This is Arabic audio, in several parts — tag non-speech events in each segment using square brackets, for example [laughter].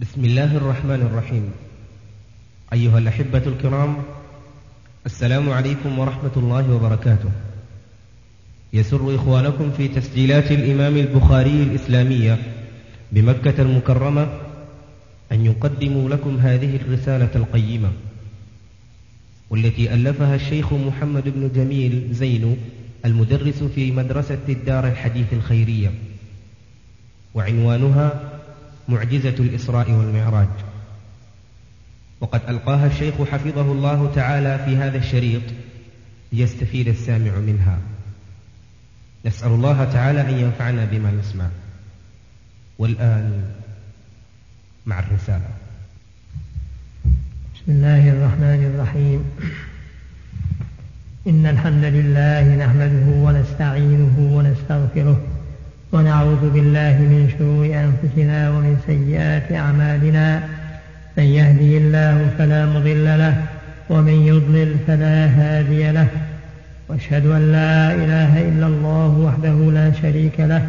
بسم الله الرحمن الرحيم. أيها الأحبة الكرام السلام عليكم ورحمة الله وبركاته. يسر إخوانكم في تسجيلات الإمام البخاري الإسلامية بمكة المكرمة أن يقدموا لكم هذه الرسالة القيمة والتي ألفها الشيخ محمد بن جميل زين المدرس في مدرسة الدار الحديث الخيرية. وعنوانها معجزة الإسراء والمعراج. وقد ألقاها الشيخ حفظه الله تعالى في هذا الشريط ليستفيد السامع منها. نسأل الله تعالى أن ينفعنا بما نسمع. والآن مع الرسالة. بسم الله الرحمن الرحيم. إن الحمد لله نحمده ونستعينه ونستغفره. ونعوذ بالله من شرور أنفسنا ومن سيئات أعمالنا. من يهدي الله فلا مضل له ومن يضلل فلا هادي له. وأشهد أن لا إله إلا الله وحده لا شريك له.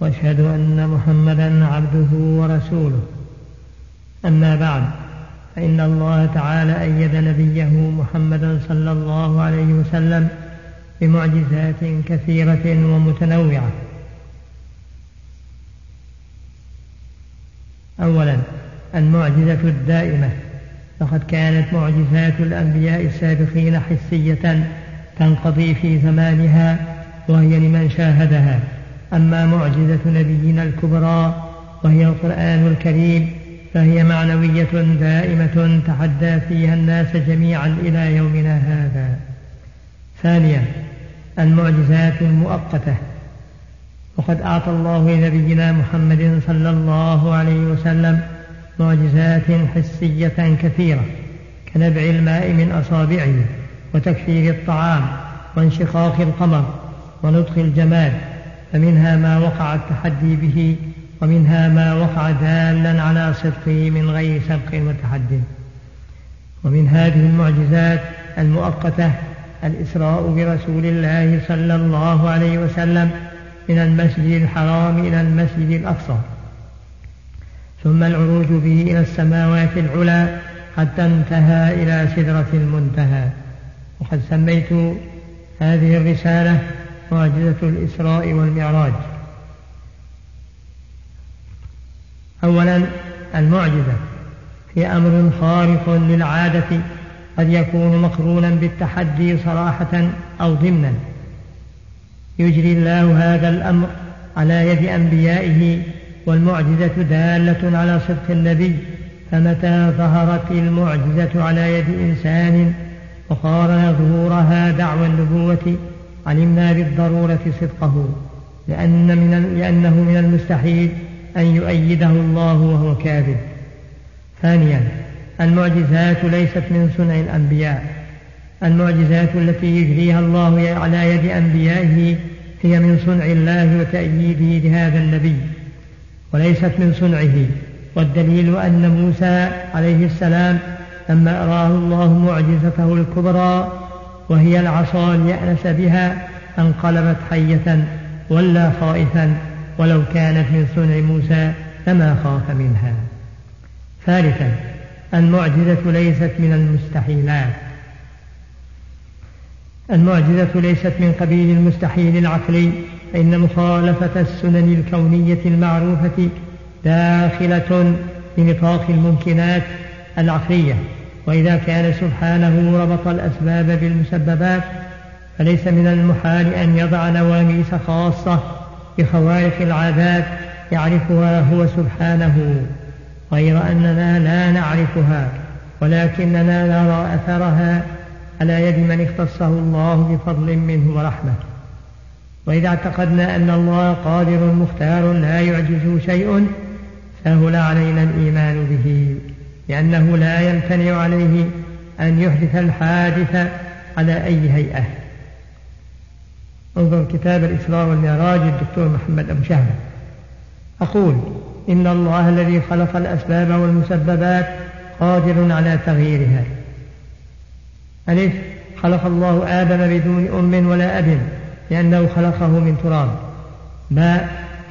وأشهد أن محمدا عبده ورسوله. أما بعد فإن الله تعالى أيد نبيه محمدا صلى الله عليه وسلم بمعجزات كثيرة ومتنوعة. أولا المعجزة الدائمة. فقد كانت معجزات الأنبياء السابقين حسية تنقضي في زمانها وهي لمن شاهدها. أما معجزة نبينا الكبرى وهي القرآن الكريم فهي معنوية دائمة تحدى فيها الناس جميعا إلى يومنا هذا. ثانيا المعجزات المؤقتة. وقد أعطى الله لنبينا محمد صلى الله عليه وسلم معجزات حسية كثيرة كنبع الماء من أصابعه وتكثير الطعام وانشقاق القمر ونطق الجمال فمنها ما وقع التحدي به ومنها ما وقع دالا على صدقه من غير سبق وتحد. ومن هذه المعجزات المؤقتة الإسراء برسول الله صلى الله عليه وسلم من المسجد الحرام إلى المسجد الأقصى. ثم العروج به إلى السماوات العلى حتى انتهى إلى سدرة المنتهى. وقد سميت هذه الرسالة معجزة الإسراء والمعراج. أولا المعجزة هي أمر خارق للعادة قد يكون مقرونا بالتحدي صراحة أو ضمنا. يجري الله هذا الأمر على يد أنبيائه والمعجزة دالة على صدق النبي فمتى ظهرت المعجزة على يد إنسان وقارن ظهورها دعوى النبوة علمنا بالضرورة صدقه لأن من لأنه من المستحيل أن يؤيده الله وهو كاذب. ثانيا المعجزات ليست من صنع الأنبياء. المعجزات التي يجريها الله على يد أنبيائه هي من صنع الله وتأييده لهذا النبي وليست من صنعه والدليل أن موسى عليه السلام لما أراه الله معجزته الكبرى وهي العصا ليأنس بها انقلبت حية ولا خائفا ولو كانت من صنع موسى لما خاف منها. ثالثا المعجزة ليست من المستحيلات. المعجزة ليست من قبيل المستحيل العقلي فإن مخالفة السنن الكونية المعروفة داخلة لنطاق الممكنات العقلية. وإذا كان سبحانه ربط الأسباب بالمسببات فليس من المحال أن يضع نواميس خاصة بخوارق العادات يعرفها هو سبحانه. غير أننا لا نعرفها ولكننا نرى أثرها على يد من اختصه الله بفضل منه ورحمة. وإذا اعتقدنا أن الله قادر مختار لا يعجزه شيء سهل علينا الإيمان به لأنه لا يمتنع عليه أن يحدث الحادث على أي هيئة. انظر كتاب الإسراء والمعراج الدكتور محمد أبو شهر أقول إن الله الذي خلق الأسباب والمسببات قادر على تغييرها. ألف خلق الله آدم بدون أم ولا أب لأنه خلقه من تراب. باء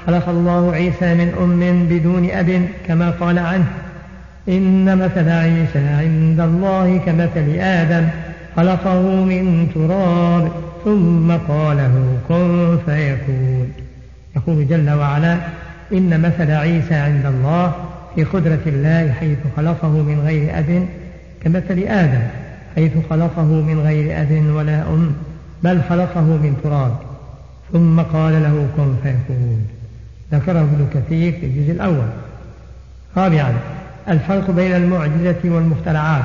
خلق الله عيسى من أم بدون أب كما قال عنه. إن مثل عيسى عند الله كمثل آدم خلقه من تراب ثم قال له كن فيكون. يقول جل وعلا إن مثل عيسى عند الله في قدرة الله حيث خلقه من غير أب كمثل آدم. حيث خلقه من غير أب ولا أم بل خلقه من تراب. ثم قال له كن فيكون. ذكره ابن كثير في الجزء الأول. رابعا الفرق بين المعجزة والمخترعات.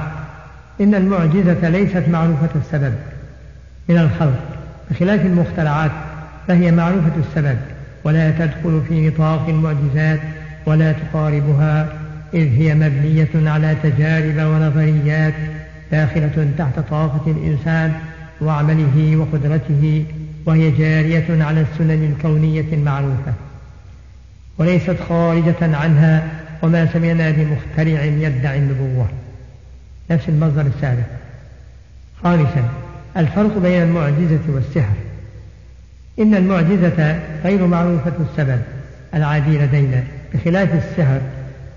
إن المعجزة ليست معروفة السبب من الخلق. بخلاف المخترعات فهي معروفة السبب. ولا تدخل في نطاق المعجزات ولا تقاربها إذ هي مبنية على تجارب ونظريات داخلة تحت طاقة الإنسان وعمله وقدرته وهي جارية على السنن الكونية المعروفة. وليست خارجة عنها وما سمعنا بمخترع يدعي النبوة. نفس المصدر السابق. خامسا الفرق بين المعجزة والسحر. إن المعجزة غير معروفة السبب العادي لدينا بخلاف السحر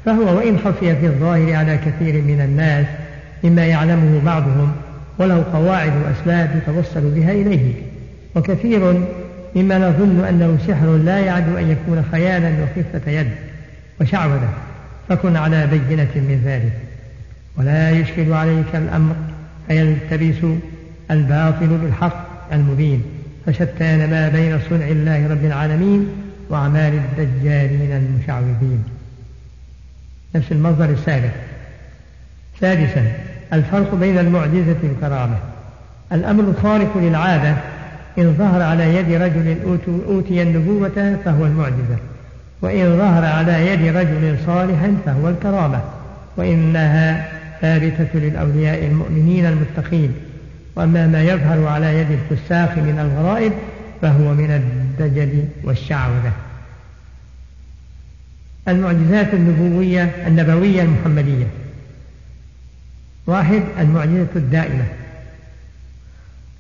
فهو وإن خفي في الظاهر على كثير من الناس مما يعلمه بعضهم وله قواعد وأسباب يتوصل بها إليه. وكثير مما نظن أنه سحر لا يعد أن يكون خيالا وخفة يد وشعوذة. فكن على بينة من ذلك. ولا يشكل عليك الأمر فيلتبس الباطل بالحق المبين. فشتان ما بين صنع الله رب العالمين وأعمال الدجالين المشعوذين. نفس المصدر السابق سادسا. الفرق بين المعجزة والكرامة الأمر الخارق للعادة. إن ظهر على يد رجل أوتي النبوة فهو المعجزة. وإن ظهر على يد رجل صالح فهو الكرامة. وإنها ثابتة للأولياء المؤمنين المتقين. وأما ما يظهر على يد الفساق من الغرائب فهو من الدجل والشعوذة. المعجزات النبوية النبوية المحمدية. واحد المعجزة الدائمة.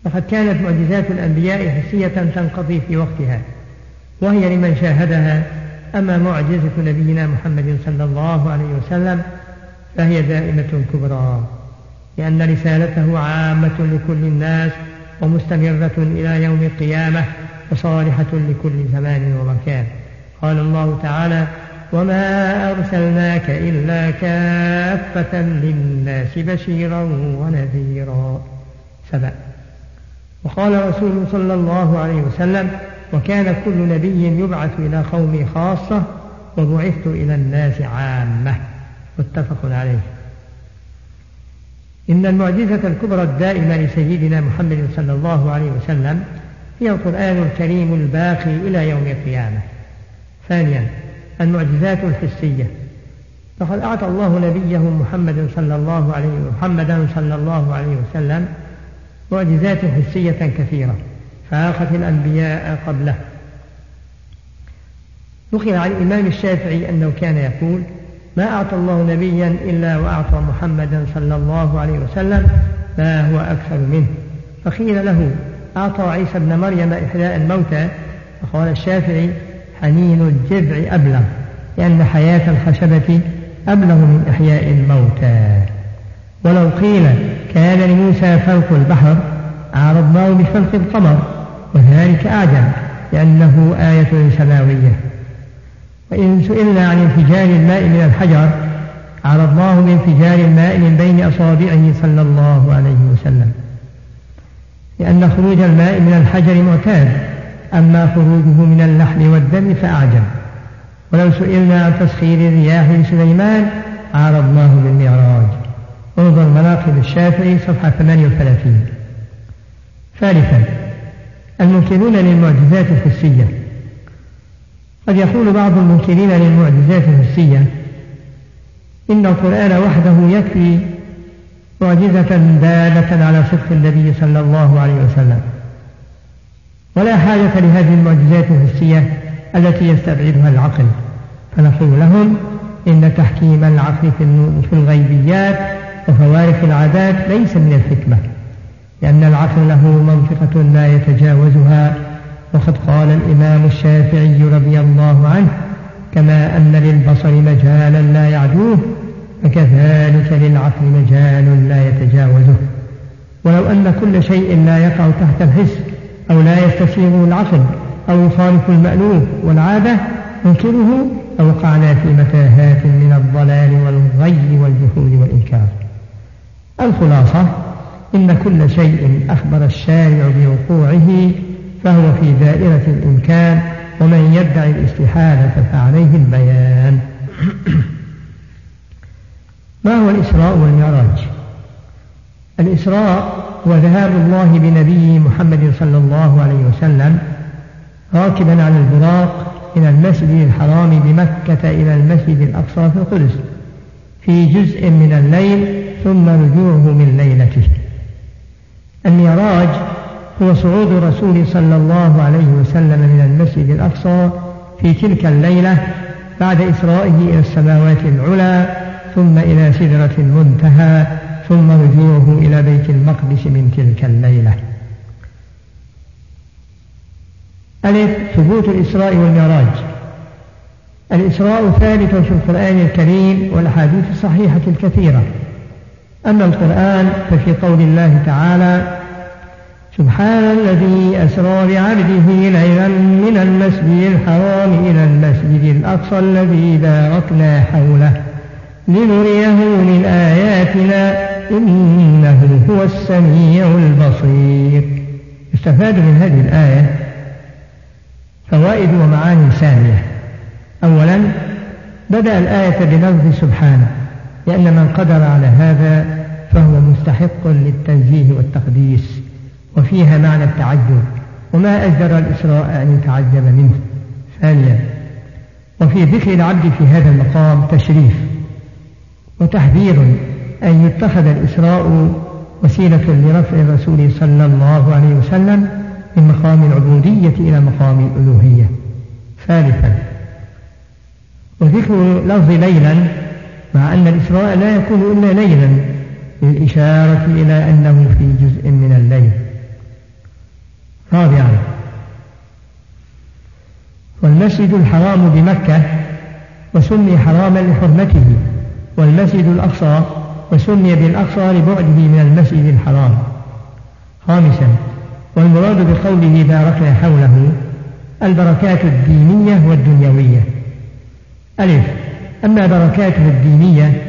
وقد كانت معجزات الأنبياء حسية تنقضي في وقتها وهي لمن شاهدها أما معجزة نبينا محمد صلى الله عليه وسلم فهي دائمة كبرى لأن رسالته عامة لكل الناس ومستمرة إلى يوم القيامة وصالحة لكل زمان ومكان. قال الله تعالى وما أرسلناك إلا كافة للناس بشيرا ونذيرا سبع وقال رسول صلى الله عليه وسلم وكان كل نبي يبعث إلى قومه خاصة وبعثت إلى الناس عامة. متفق عليه. إن المعجزة الكبرى الدائمة لسيدنا محمد صلى الله عليه وسلم هي القرآن الكريم الباقي إلى يوم القيامة. ثانيا المعجزات الحسية. فقد أعطى الله نبيه محمد صلى الله عليه محمدا صلى الله عليه وسلم معجزات حسية كثيرة فاقت الأنبياء قبله. نقل عن الإمام الشافعي أنه كان يقول ما أعطى الله نبيا إلا وأعطى محمدا صلى الله عليه وسلم ما هو أكثر منه. فقيل له أعطى عيسى ابن مريم إحياء الموتى. فقال الشافعي حنين الجذع أبلغ لأن حياة الخشبة أبلغ من إحياء الموتى. ولو قيل كان لموسى فلق البحر عارضناه بفلق القمر وذلك أعجب لأنه آية سماوية. وإن سئلنا عن انفجار الماء من الحجر عرضناه بانفجار الماء من بين أصابعه صلى الله عليه وسلم. لأن خروج الماء من الحجر معتاد أما خروجه من اللحم والدم فأعجب. ولو سئلنا عن تسخير الرياح لسليمان عارضناه بالمعراج. انظر مناقب الشافعي صفحة 38 ثالثا المنكرون للمعجزات الحسية قد يقول بعض المنكرين للمعجزات الحسية إن القرآن وحده يكفي معجزة دالة على صدق النبي صلى الله عليه وسلم. ولا حاجة لهذه المعجزات الحسية التي يستبعدها العقل. فنقول لهم إن تحكيم العقل في الغيبيات وفوارق العادات ليس من الحكمة لأن العقل له منطقة لا يتجاوزها. وقد قال الإمام الشافعي رضي الله عنه كما أن للبصر مجالا لا يعدوه فكذلك للعقل مجال لا يتجاوزه. ولو أن كل شيء لا يقع تحت الحس أو لا يستسيغه العقل أو يخالف المألوف والعادة ننكره لوقعنا في متاهات من الضلال والغي والجحود والإنكار. الخلاصة إن كل شيء أخبر الشارع بوقوعه فهو في دائرة الإمكان ومن يدعي الاستحالة فعليه البيان. [clears throat] ما هو الإسراء والمعراج؟ الإسراء هو ذهاب الله بنبيه محمد صلى الله عليه وسلم راكبا على البراق من المسجد الحرام بمكة إلى المسجد الأقصى في القدس في جزء من الليل ثم رجوعه من ليلته. المعراج هو صعود الرسول صلى الله عليه وسلم من المسجد الأقصى في تلك الليلة بعد إسرائه إلى السماوات العلى ثم إلى سدرة المنتهى ثم رجوعه إلى بيت المقدس من تلك الليلة. ألف ثبوت الإسراء والمعراج. الإسراء ثابت في القرآن الكريم والأحاديث الصحيحة الكثيرة. أما القرآن ففي قول الله تعالى سبحان الذي أسرى بعبده ليلا من المسجد الحرام إلى المسجد الأقصى الذي باركنا حوله لنريه من آياتنا إنه هو السميع البصير. يستفاد من هذه الآية فوائد ومعاني سامية أولا بدأ الآية بلفظ سبحانه لأن من قدر على هذا فهو مستحق للتنزيه والتقديس وفيها معنى التعجب وما أجدر الإسراء أن يتعجب منه. ثانيا وفي ذكر العبد في هذا المقام تشريف وتحذير أن يتخذ الإسراء وسيلة لرفع الرسول صلى الله عليه وسلم من مقام العبودية إلى مقام الألوهية. ثالثا وذكر لفظ ليلا مع أن الإسراء لا يكون إلا ليلا للإشارة إلى أنه في جزء من الليل. رابعا والمسجد الحرام بمكة وسمي حراما لحرمته والمسجد الأقصى وسمي بالأقصى لبعده من المسجد الحرام. خامسا والمراد بقوله باركنا حوله البركات الدينية والدنيوية. ألف أما بركاته الدينية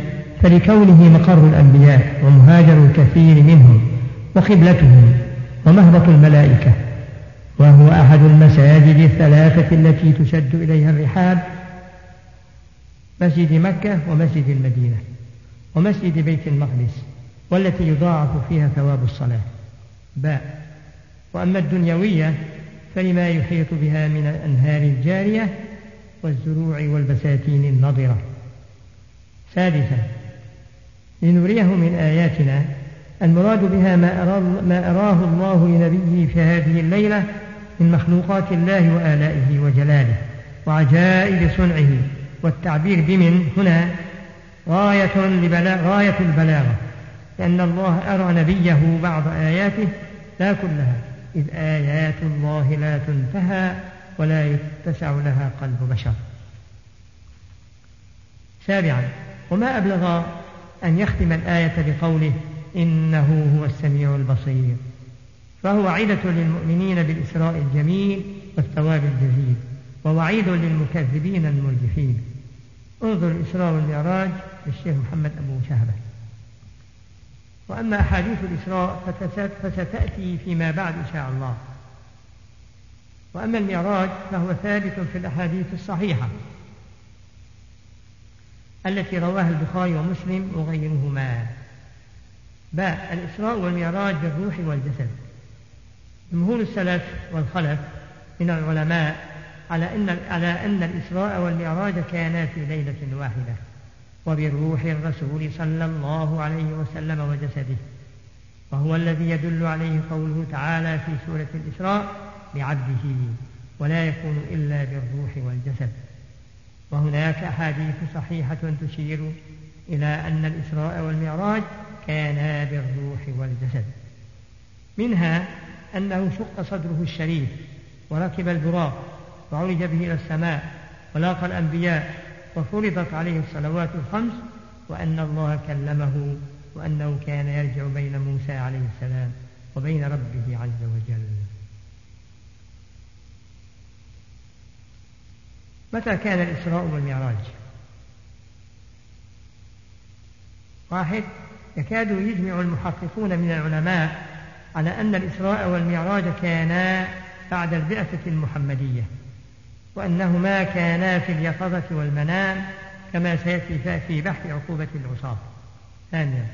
فلكونه مقر الأنبياء ومهاجر الكثير منهم وقبلتهم ومهبط الملائكة وهو أحد المساجد الثلاثة التي تشد إليها الرحال مسجد مكة ومسجد المدينة. ومسجد بيت المقدس والتي يضاعف فيها ثواب الصلاة. باء وأما الدنيوية فلما يحيط بها من الأنهار الجارية والزروع والبساتين النضرة. سادسا. لنريه من آياتنا المراد بها ما, أراه, ما أراه الله لنبيه في هذه الليلة من مخلوقات الله وآلائه وجلاله وعجائب صنعه والتعبير بمن هنا غاية, غاية البلاغة. لأن الله أرى نبيه بعض آياته لا كلها. إذ آيات الله لا تنتهى ولا يتسع لها قلب بشر. سابعا وما أبلغ أن يختم الآية بقوله إنه هو السميع البصير. فهو عدة للمؤمنين بالإسراء الجميل والثواب الجزيل ووعيد للمكذبين المرجفين. انظر الإسراء والمعراج للشيخ محمد أبو شهبة. وأما أحاديث الإسراء فستأتي فيما بعد إن شاء الله. وأما المعراج فهو ثابت في الأحاديث الصحيحة التي رواها البخاري ومسلم وغيرهما. باء الإسراء والمعراج بالروح والجسد. جمهور السلف والخلف من العلماء على أن على أن الإسراء والمعراج كانا في ليلة واحدة وبروح الرسول صلى الله عليه وسلم وجسده وهو الذي يدل عليه قوله تعالى في سورة الإسراء بعبده ولا يكون إلا بالروح والجسد. وهناك أحاديث صحيحة تشير إلى أن الإسراء والمعراج كانا بالروح والجسد. منها أنه شق صدره الشريف وركب البراق وعرج به إلى السماء ولاقى الأنبياء وفرضت عليه الصلوات الخمس وأن الله كلمه وأنه كان يرجع بين موسى عليه السلام وبين ربه عز وجل. متى كان الإسراء والمعراج؟ واحد يكاد يجمع المحققون من العلماء على أن الإسراء والمعراج كانا بعد البعثة المحمدية. وأنهما كانا في اليقظة والمنام كما سيأتي في بحث عقوبة العصاة. ثانيا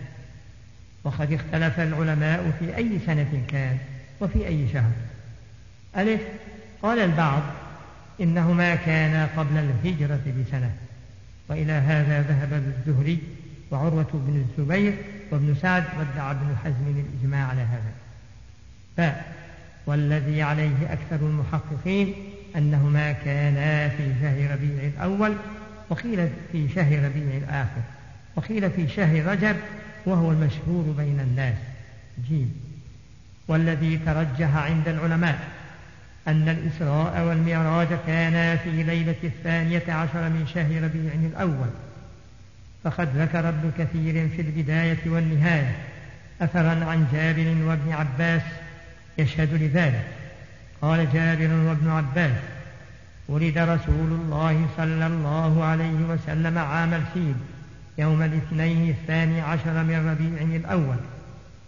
وقد اختلف العلماء في أي سنة كان وفي أي شهر. ألف قال البعض إنهما كانا قبل الهجرة بسنة وإلى هذا ذهب الزهري وعروة بن الزبير وابن سعد وادعى ابن حزم الإجماع على هذا. ف والذي عليه أكثر المحققين أنهما كانا في شهر ربيع الأول وقيل في شهر ربيع الآخر وقيل في شهر رجب وهو المشهور بين الناس. جيم. والذي ترجح عند العلماء أن الإسراء والمعراج كانا في ليلة الثانية عشر من شهر ربيع الأول. فقد ذكر ابن كثير في البداية والنهاية أثرا عن جابر وابن عباس يشهد لذلك. قال جابر وابن عباس ولد رسول الله صلى الله عليه وسلم عام الفيل يوم الاثنين الثاني عشر من ربيع الأول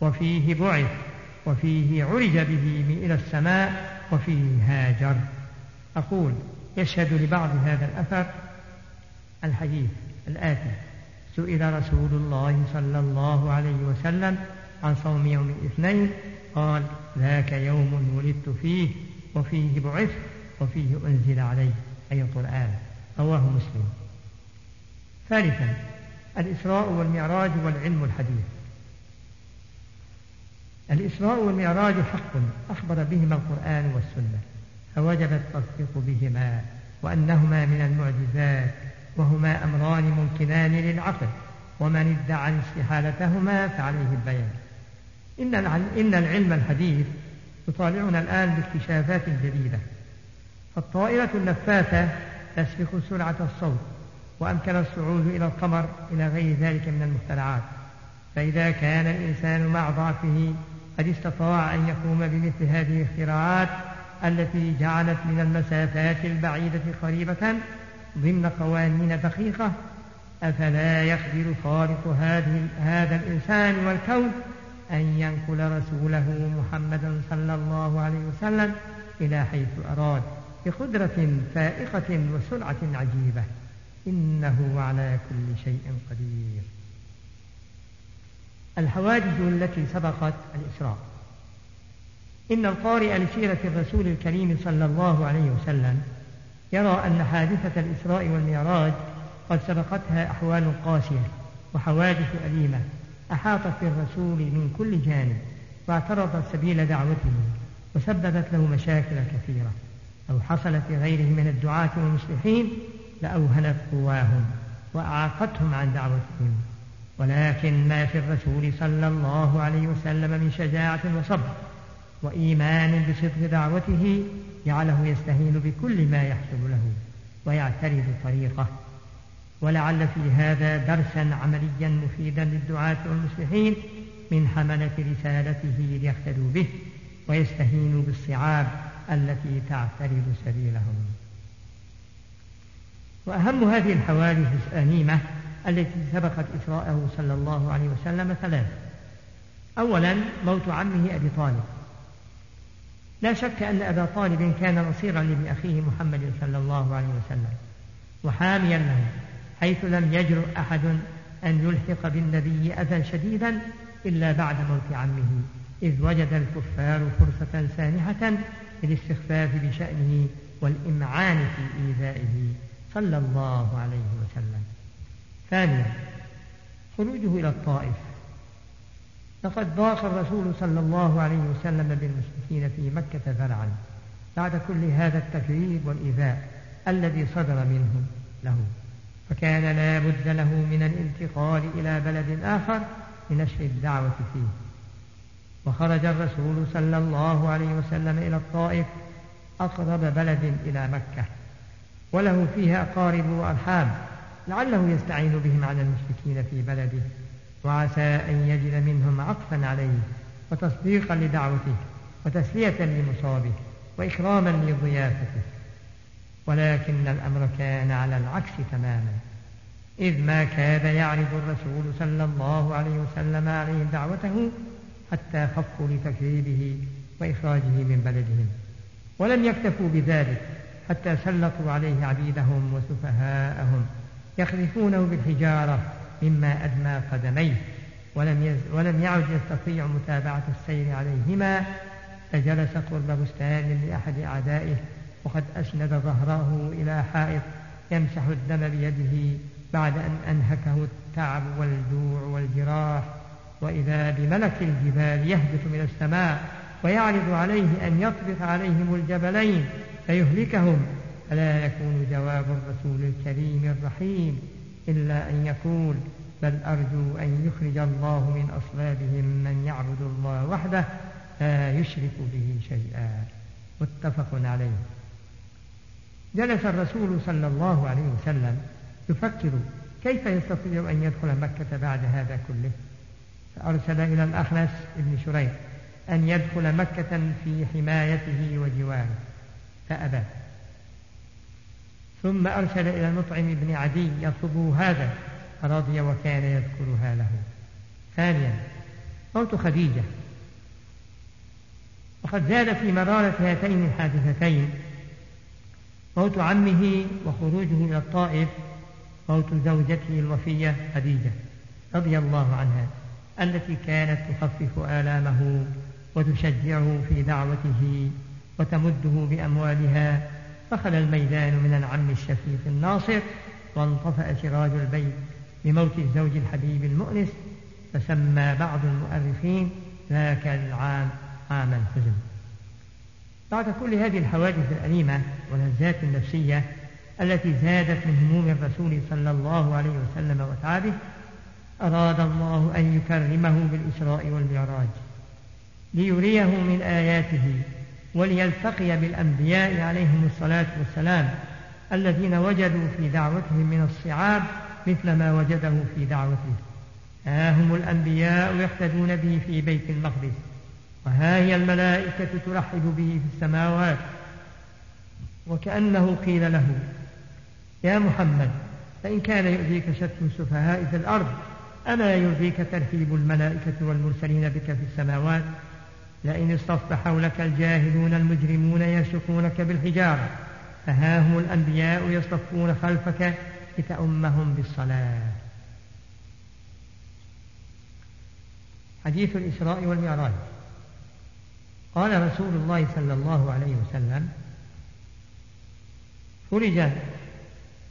وفيه بعث وفيه عرج به إلى السماء وفيه هاجر. أقول يشهد لبعض هذا الأثر الحديث الآتي سئل رسول الله صلى الله عليه وسلم عن صوم يوم الاثنين قال ذاك يوم ولدت فيه وفيه بعث وفيه أنزل عليه أي القرآن رواه مسلم. ثالثا الإسراء والمعراج والعلم الحديث. الإسراء والمعراج حق أخبر بهما القرآن والسنة فوجب التصديق بهما وأنهما من المعجزات وهما أمران ممكنان للعقل ومن ادعى استحالتهما فعليه البيان. إن إن العلم الحديث يطالعنا الآن باكتشافات جديدة. فالطائرة النفاثة تسبق سرعة الصوت وأمكن الصعود إلى القمر إلى غير ذلك من المخترعات فإذا كان الإنسان مع ضعفه قد استطاع أن يقوم بمثل هذه الاختراعات التي جعلت من المسافات البعيدة قريبة ضمن قوانين دقيقة. أفلا يقدر خالق هذه هذا الإنسان والكون أن ينقل رسوله محمدا صلى الله عليه وسلم إلى حيث أراد بقدرة فائقة وسرعة عجيبة. إنه على كل شيء قدير. الحوادث التي سبقت الإسراء. إن القارئ لسيرة الرسول الكريم صلى الله عليه وسلم يرى أن حادثة الإسراء والمعراج قد سبقتها أحوال قاسية وحوادث أليمة. أحاطت بالرسول من كل جانب واعترضت سبيل دعوته وسببت له مشاكل كثيرة. لو حصلت لغيره من الدعاة والمصلحين لأوهنت قواهم وأعاقتهم عن دعوتهم. ولكن ما في الرسول صلى الله عليه وسلم من شجاعة وصبر وإيمان بصدق دعوته جعله يستهين بكل ما يحصل له ويعترض طريقه ولعل في هذا درسا عمليا مفيدا للدعاة والمصلحين من حملة رسالته ليقتدوا به ويستهينوا بالصعاب التي تعترض سبيلهم. وأهم هذه الحوادث الأنيمة التي سبقت إسراءه صلى الله عليه وسلم ثلاث. أولا موت عمه أبي طالب. لا شك أن أبا طالب كان نصيرا لابن أخيه محمد صلى الله عليه وسلم وحاميا له. حيث لم يجرؤ أحد أن يلحق بالنبي أذى شديدا إلا بعد موت عمه إذ وجد الكفار فرصة سانحة للاستخفاف بشأنه والإمعان في إيذائه صلى الله عليه وسلم. ثانيا خروجه إلى الطائف. لقد ضاق الرسول صلى الله عليه وسلم بالمشركين في مكة ذرعا بعد كل هذا التكذيب والإيذاء الذي صدر منهم له. فكان لا بد له من الانتقال إلى بلد آخر لنشر الدعوة فيه. وخرج الرسول صلى الله عليه وسلم إلى الطائف أقرب بلد إلى مكة. وله فيها أقارب وأرحام لعله يستعين بهم على المشركين في بلده. وعسى أن يجد منهم عطفا عليه وتصديقا لدعوته وتسلية لمصابه وإكراما لضيافته. ولكن الأمر كان على العكس تماما. إذ ما كاد يعرض الرسول صلى الله عليه وسلم عليهم دعوته حتى خفوا لتكذيبه وإخراجه من بلدهم. ولم يكتفوا بذلك حتى سلطوا عليه عبيدهم وسفهاءهم يخلفونه بالحجارة مما أدمى قدميه. ولم, يز ولم يعد يستطيع متابعة السير عليهما فجلس قرب بستان لأحد أعدائه وقد أسند ظهره إلى حائط يمسح الدم بيده بعد أن أنهكه التعب والجوع والجراح وإذا بملك الجبال يهبط من السماء ويعرض عليه أن يطبق عليهم الجبلين فيهلكهم. فلا يكون جواب الرسول الكريم الرحيم إلا أن يقول بل أرجو أن يخرج الله من أصلابهم من يعبد الله وحده لا يشرك به شيئا. متفق عليه. جلس الرسول صلى الله عليه وسلم يفكر كيف يستطيع أن يدخل مكة بعد هذا كله. فأرسل إلى الأخنس بن شريح أن يدخل مكة في حمايته وجواره. فأبى. ثم أرسل إلى المطعم بن عدي يطلب هذا فرضي وكان يذكرها له. ثانيا موت خديجة. وقد زاد في مرارة هاتين الحادثتين موت عمه وخروجه إلى الطائف موت زوجته الوفية خديجة رضي الله عنها التي كانت تخفف آلامه وتشجعه في دعوته وتمده بأموالها فخل الميدان من العم الشفيق الناصر وانطفأ سراج البيت بموت الزوج الحبيب المؤنس فسمى بعض المؤرخين ذاك العام عام الحزن. بعد كل هذه الحوادث الأليمة والهزات النفسية التي زادت من هموم الرسول صلى الله عليه وسلم وتعبه أراد الله أن يكرمه بالإسراء والمعراج ليريه من آياته وليلتقي بالأنبياء عليهم الصلاة والسلام الذين وجدوا في دعوتهم من الصعاب مثل ما وجده في دعوته. ها هم الأنبياء يقتدون به في بيت المقدس. وها هي الملائكة ترحب به في السماوات. وكأنه قيل له يا محمد فإن كان يؤذيك شتم السفهاء في الأرض أما يؤذيك ترحيب الملائكة والمرسلين بك في السماوات؟ لئن اصطف حولك الجاهلون المجرمون يسقونك بالحجارة فها هم الأنبياء يصطفون خلفك لتأمهم بالصلاة. حديث الإسراء والمعراج. قال رسول الله صلى الله عليه وسلم فرج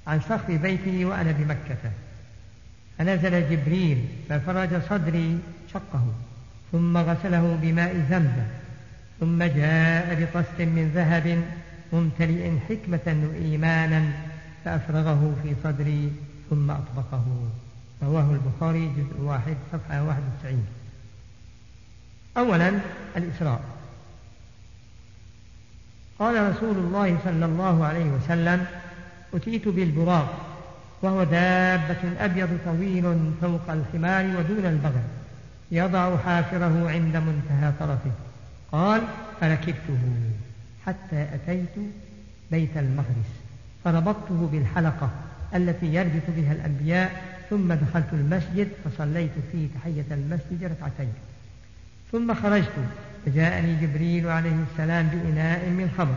عن سقف بيته وأنا بمكة فنزل جبريل ففرج صدري شقه ثم غسله بماء زمزم ثم جاء بطست من ذهب ممتلئ حكمة وإيمانا فأفرغه في صدري ثم أطبقه. رواه البخاري جزء واحد صفحة واحد وتسعين. أولا الإسراء. قال رسول الله صلى الله عليه وسلم أتيت بالبراق وهو دابة أبيض طويل فوق الحمار ودون البغل يضع حافره عند منتهى طرفه. قال فركبته حتى أتيت بيت المقدس فربطته بالحلقة التي يربط بها الأنبياء ثم دخلت المسجد فصليت فيه تحية المسجد ركعتين ثم خرجت فجاءني جبريل عليه السلام بإناء من خمر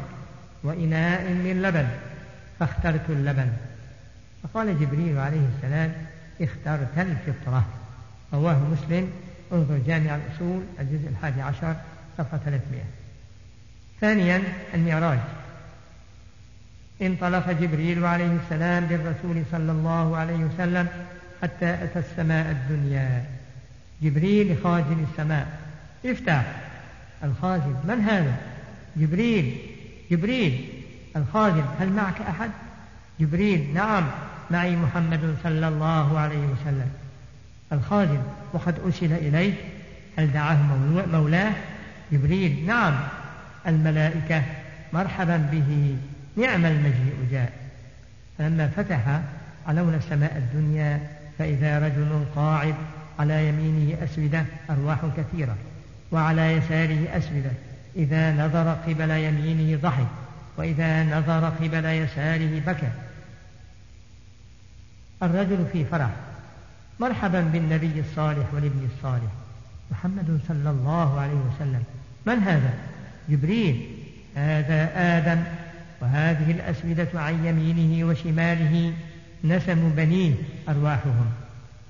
وإناء من لبن فاخترت اللبن. فقال جبريل عليه السلام اخترت الفطرة. رواه مسلم. انظر جامع الأصول الجزء الحادي عشر صفحة 300 ثانيا المعراج. انطلق جبريل عليه السلام بالرسول صلى الله عليه وسلم حتى أتى السماء الدنيا. جبريل خازن السماء افتح. الخازن من هذا؟ جبريل. جبريل. الخازن هل معك أحد؟ جبريل. نعم. معي محمد صلى الله عليه وسلم. الخازن وقد أرسل إليه هل دعاه مولاه؟ جبريل. نعم. الملائكة. مرحبا به. نعم المجيء جاء. فلما فتح علونا السماء الدنيا فإذا رجل قاعد على يمينه أسودة أرواح كثيرة. وعلى يساره أسودة. إذا نظر قبل يمينه ضحك وإذا نظر قبل يساره بكى. الرجل في فرح مرحبا بالنبي الصالح والابن الصالح. محمد صلى الله عليه وسلم. من هذا؟ جبريل. هذا آدم. وهذه الأسودة عن يمينه وشماله نسم بنيه أرواحهم.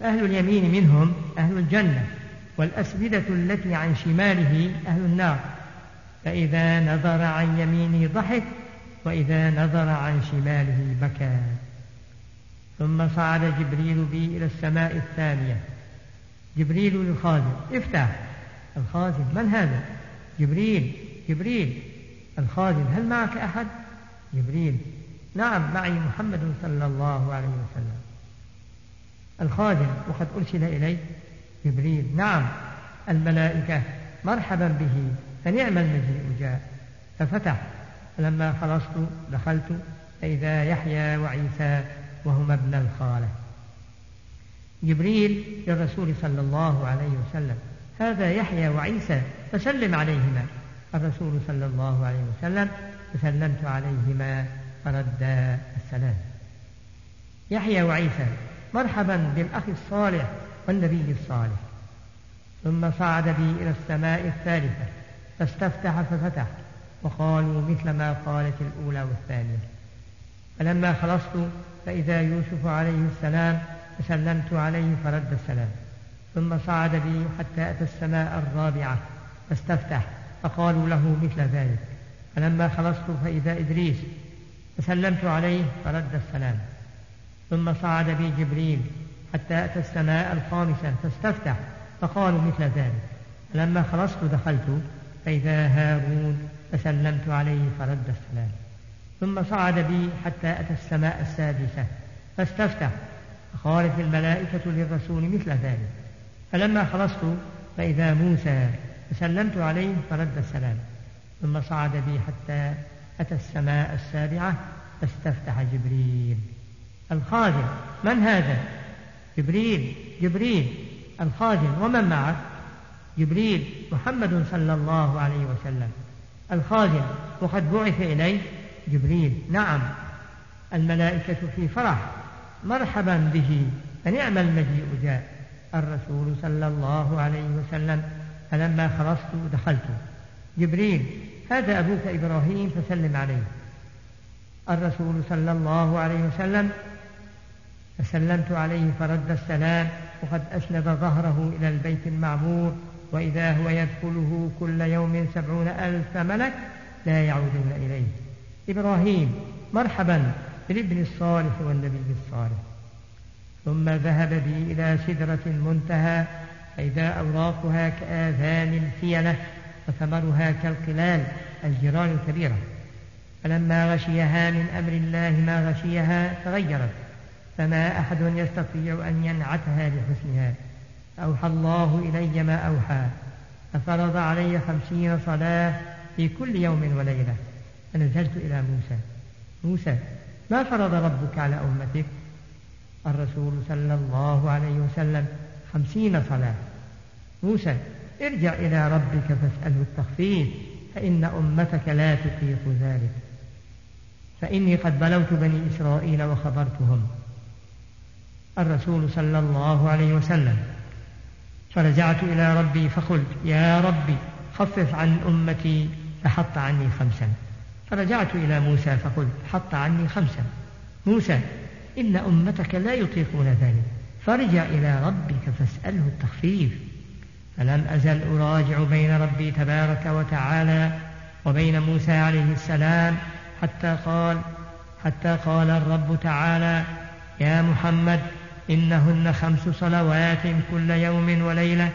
أهل اليمين منهم أهل الجنة. والأسودة التي عن شماله أهل النار. فإذا نظر عن يمينه ضحك وإذا نظر عن شماله بكى. ثم صعد جبريل بي إلى السماء الثانية. جبريل للخازن افتح. الخازن من هذا؟ جبريل جبريل. الخازن هل معك أحد؟ جبريل. نعم معي محمد صلى الله عليه وسلم. الخازن وقد أرسل إلي. جبريل. نعم الملائكة مرحبا به فنعم المجيء جاء. ففتح فلما خلصت دخلت فإذا يحيى وعيسى وهما ابن الخالة. جبريل للرسول صلى الله عليه وسلم. هذا يحيى وعيسى فسلم عليهما. الرسول صلى الله عليه وسلم فسلمت عليهما فردا السلام. يحيى وعيسى مرحبا بالأخ الصالح والنبي الصالح. ثم صعد بي إلى السماء الثالثة فاستفتح ففتح وقالوا مثل ما قالت الأولى والثانية. فلما خلصت فإذا يوسف عليه السلام فسلمت عليه فرد السلام. ثم صعد بي حتى أتى السماء الرابعة فاستفتح فقالوا له مثل ذلك. فلما خلصت فإذا إدريس فسلمت عليه فرد السلام. ثم صعد بي جبريل حتى أتى السماء الخامسة فاستفتح فقالوا مثل ذلك. فلما خلصت دخلت فإذا هارون فسلمت عليه فرد السلام. ثم صعد بي حتى أتى السماء السادسة فاستفتح فقالت الملائكة للرسول مثل ذلك. فلما خلصت فإذا موسى فسلمت عليه فرد السلام. ثم صعد بي حتى أتى السماء السابعة فاستفتح جبريل. الخازن من هذا؟ جبريل جبريل الخازن ومن معه؟ جبريل محمد صلى الله عليه وسلم. الخازن وقد بعث إليه جبريل. نعم. الملائكة في فرح مرحبا به فنعم المجيء جاء. الرسول صلى الله عليه وسلم فلما خلصت دخلت. جبريل هذا أبوك إبراهيم فسلم عليه. الرسول صلى الله عليه وسلم فسلمت عليه فرد السلام وقد أسند ظهره إلى البيت المعمور وإذا هو يدخله كل يوم سبعون ألف ملك لا يعودون إليه. إبراهيم مرحبا بالابن الصالح والنبي الصالح. ثم ذهب بي إلى سدرة المنتهى فإذا أوراقها كآذان الفيلة وثمرها كالقلال الجيران الكبيرة فلما غشيها من أمر الله ما غشيها تغيرت. فما أحد يستطيع أن ينعتها لحسنها أوحى الله إلي ما أوحى. ففرض علي خمسين صلاة في كل يوم وليلة. فنزلت إلى موسى. موسى ما فرض ربك على أمتك؟ الرسول صلى الله عليه وسلم خمسين صلاة. موسى ارجع إلى ربك فاسأله التخفيف فإن أمتك لا تطيق ذلك. فإني قد بلوت بني إسرائيل وخبرتهم. الرسول صلى الله عليه وسلم. فرجعت إلى ربي فقلت يا ربي خفف عن أمتي فحط عني خمسا. فرجعت إلى موسى فقلت حط عني خمسا. موسى إن أمتك لا يطيقون ذلك. فارجع إلى ربك فاسأله التخفيف. فلم أزل أراجع بين ربي تبارك وتعالى وبين موسى عليه السلام حتى قال حتى قال الرب تعالى يا محمد إنهن خمس صلوات كل يوم وليلة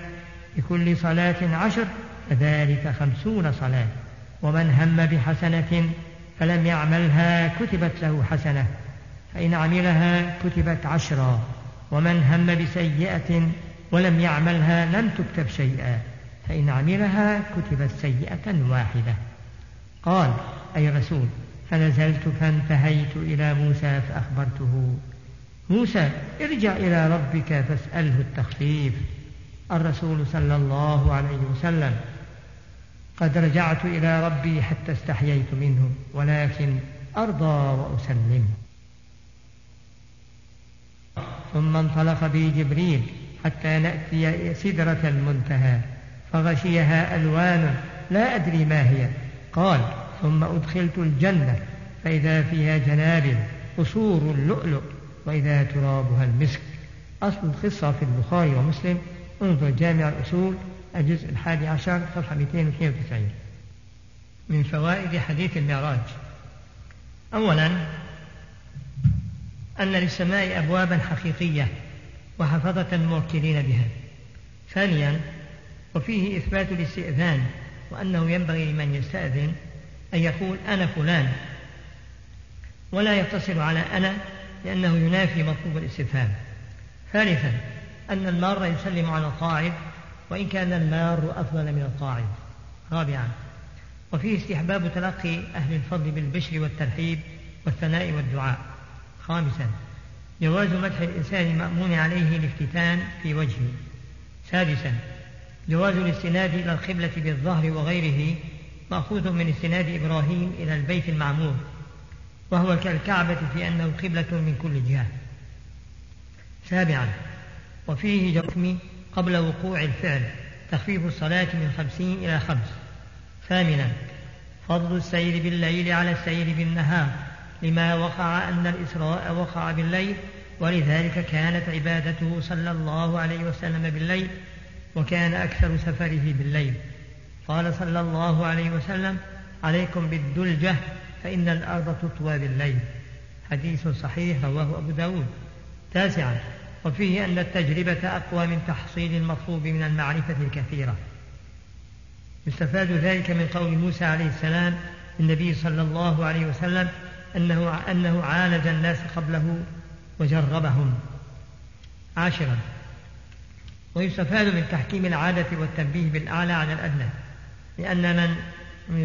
لكل صلاة عشر فذلك خمسون صلاة. ومن هم بحسنة فلم يعملها كتبت له حسنة فإن عملها كتبت عشرا. ومن هم بسيئة ولم يعملها لم تكتب شيئا فإن عملها كتبت سيئة واحدة. قال أي رسول فنزلت فانتهيت إلى موسى فأخبرته. موسى ارجع إلى ربك فاسأله التخفيف. الرسول صلى الله عليه وسلم قد رجعت إلى ربي حتى استحييت منه ولكن أرضى وأسلم. ثم انطلق بي جبريل حتى نأتي سدرة المنتهى فغشيها ألوان لا أدري ما هي. قال ثم أدخلت الجنة فإذا فيها جنابل قصور اللؤلؤ. وإذا ترابها المسك. أصل القصة في البخاري ومسلم. انظر جامع الأصول الجزء الحادي عشر صفحة 292 من فوائد حديث المعراج. أولا أن للسماء أبوابا حقيقية وحفظة موكلين بها. ثانيا وفيه إثبات الاستئذان وأنه ينبغي لمن يستأذن أن يقول أنا فلان. ولا يقتصر على أنا لأنه ينافي مطلوب الاستفهام. ثالثا أن المار يسلم على القاعد وإن كان المار أفضل من القاعد. رابعا وفيه استحباب تلقي أهل الفضل بالبشر والترحيب والثناء والدعاء. خامسا جواز مدح الإنسان المأمون عليه الافتتان في وجهه. سادسا جواز الاستناد إلى القبلة بالظهر وغيره مأخوذ من استناد إبراهيم إلى البيت المعمور. وهو كالكعبة في أنه قبلة من كل جهة. سابعا وفيه جرم قبل وقوع الفعل تخفيف الصلاة من خمسين إلى خمس. ثامنا فضل السير بالليل على السير بالنهار لما وقع أن الإسراء وقع بالليل ولذلك كانت عبادته صلى الله عليه وسلم بالليل وكان أكثر سفره بالليل. قال صلى الله عليه وسلم عليكم بالدلجة فإن الأرض تطوى بالليل. حديث صحيح رواه أبو داود. تاسعا. وفيه أن التجربة أقوى من تحصيل المطلوب من المعرفة الكثيرة. يستفاد ذلك من قول موسى عليه السلام النبي صلى الله عليه وسلم أنه, أنه عالج الناس قبله وجربهم. عاشرا. ويستفاد من تحكيم العادة والتنبيه بالأعلى على الأدنى. لأن من من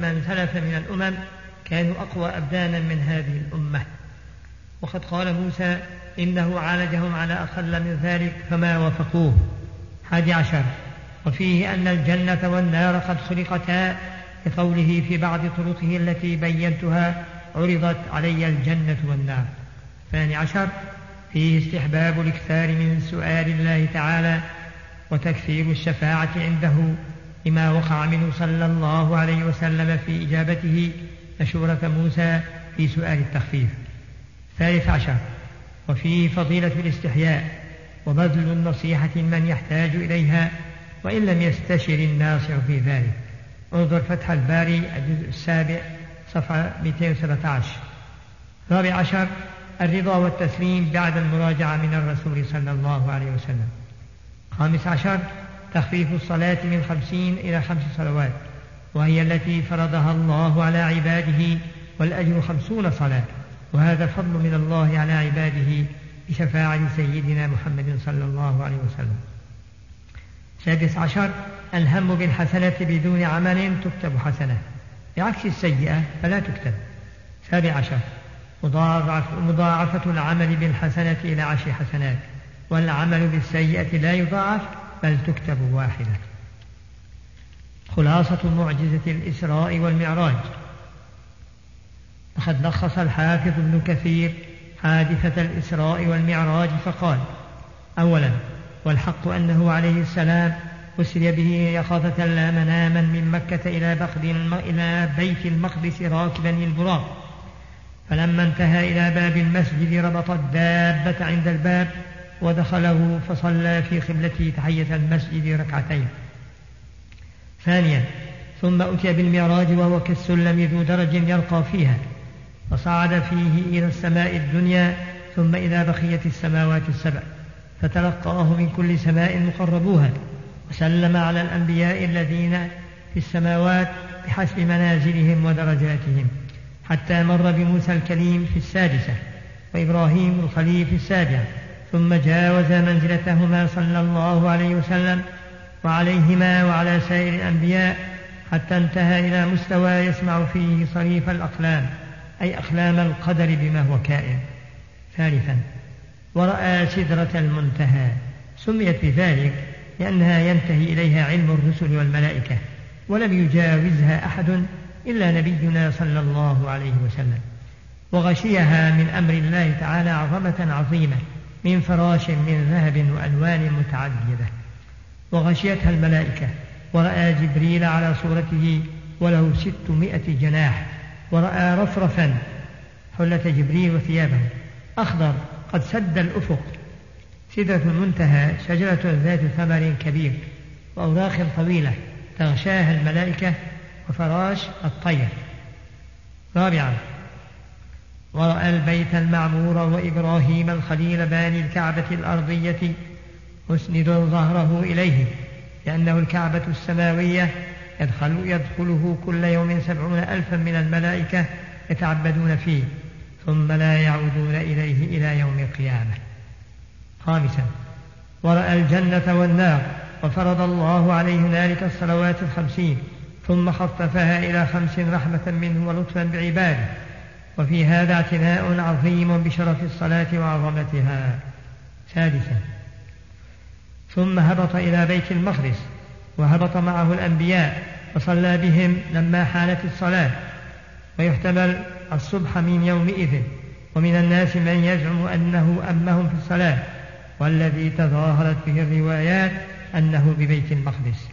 من سلف من الأمم كانوا أقوى أبدانا من هذه الأمة. وقد قال موسى إنه عالجهم على أقل من ذلك فما وافقوه. حادي عشر. وفيه أن الجنة والنار قد خلقتا لقوله في بعض طرقه التي بينتها عرضت علي الجنة والنار. ثاني عشر. فيه استحباب الاكثار من سؤال الله تعالى وتكثير الشفاعة عنده لما وقع منه صلى الله عليه وسلم في إجابته مشورة موسى في سؤال التخفيف. ثالث عشر. وفيه فضيلة الاستحياء وبذل النصيحة من يحتاج إليها وإن لم يستشر الناصح في ذلك. انظر فتح الباري الجزء السابع صفحة 217 رابع عشر. الرضا والتسليم بعد المراجعة من الرسول صلى الله عليه وسلم. خامس عشر. تخفيف الصلاة من خمسين إلى خمس صلوات وهي التي فرضها الله على عباده والأجر خمسون صلاة وهذا فضل من الله على عباده بشفاعة سيدنا محمد صلى الله عليه وسلم. سادس عشر الهم بالحسنة بدون عمل تكتب حسنة بعكس السيئة فلا تكتب. سابع عشر مضاعفة العمل بالحسنة إلى عشر حسنات والعمل بالسيئة لا يضاعف بل تكتب واحدة. خلاصة معجزة الإسراء والمعراج. وقد لخص الحافظ ابن كثير حادثة الإسراء والمعراج فقال أولا والحق أنه عليه السلام أسري به يقظة لا مناما من مكة إلى إلى بيت المقدس راكبا البراق. فلما انتهى إلى باب المسجد ربط الدابة عند الباب ودخله فصلى في قبلته تحية المسجد ركعتين. ثانيا ثم أتي بالمعراج وهو كالسلم ذو درج يرقى فيها فصعد فيه إلى السماء الدنيا ثم إلى بقية السماوات السبع فتلقاه من كل سماء مقربوها وسلم على الأنبياء الذين في السماوات بحسب منازلهم ودرجاتهم حتى مر بموسى الكليم في السادسة وإبراهيم الخليل في السابعة ثم جاوز منزلتهما صلى الله عليه وسلم وعليهما وعلى سائر الأنبياء حتى انتهى إلى مستوى يسمع فيه صريف الأقلام أي أقلام القدر بما هو كائن. ثالثا ورأى سدرة المنتهى. سميت بذلك لأنها ينتهي إليها علم الرسل والملائكة ولم يجاوزها أحد إلا نبينا صلى الله عليه وسلم. وغشيها من أمر الله تعالى عظمة عظيمة من فراش من ذهب وألوان متعددة. وغشيتها الملائكة ورأى جبريل على صورته وله ستمائة جناح ورأى رفرفا حلة جبريل وثيابه. أخضر قد سد الأفق. سدرة المنتهى شجرة ذات ثمر كبير وأوراق طويلة تغشاها الملائكة وفراش الطير. رابعا ورأى البيت المعمور وإبراهيم الخليل باني الكعبة الأرضية مسند ظهره إليه لأنه الكعبة السماوية يدخل يدخله كل يوم سبعون ألفا من الملائكة يتعبدون فيه ثم لا يعودون إليه إلى يوم القيامة. خامسا ورأى الجنة والنار وفرض الله عليه هنالك الصلوات الخمسين ثم خففها إلى خمس رحمة منه ولطفا بعباده. وفي هذا اعتناء عظيم بشرف الصلاة وعظمتها. سادسا. ثم هبط إلى بيت المقدس وهبط معه الأنبياء وصلى بهم لما حانت الصلاة. ويحتمل الصبح من يومئذ. ومن الناس من يزعم أنه أمهم في الصلاة. والذي تظاهرت به الروايات أنه ببيت المقدس.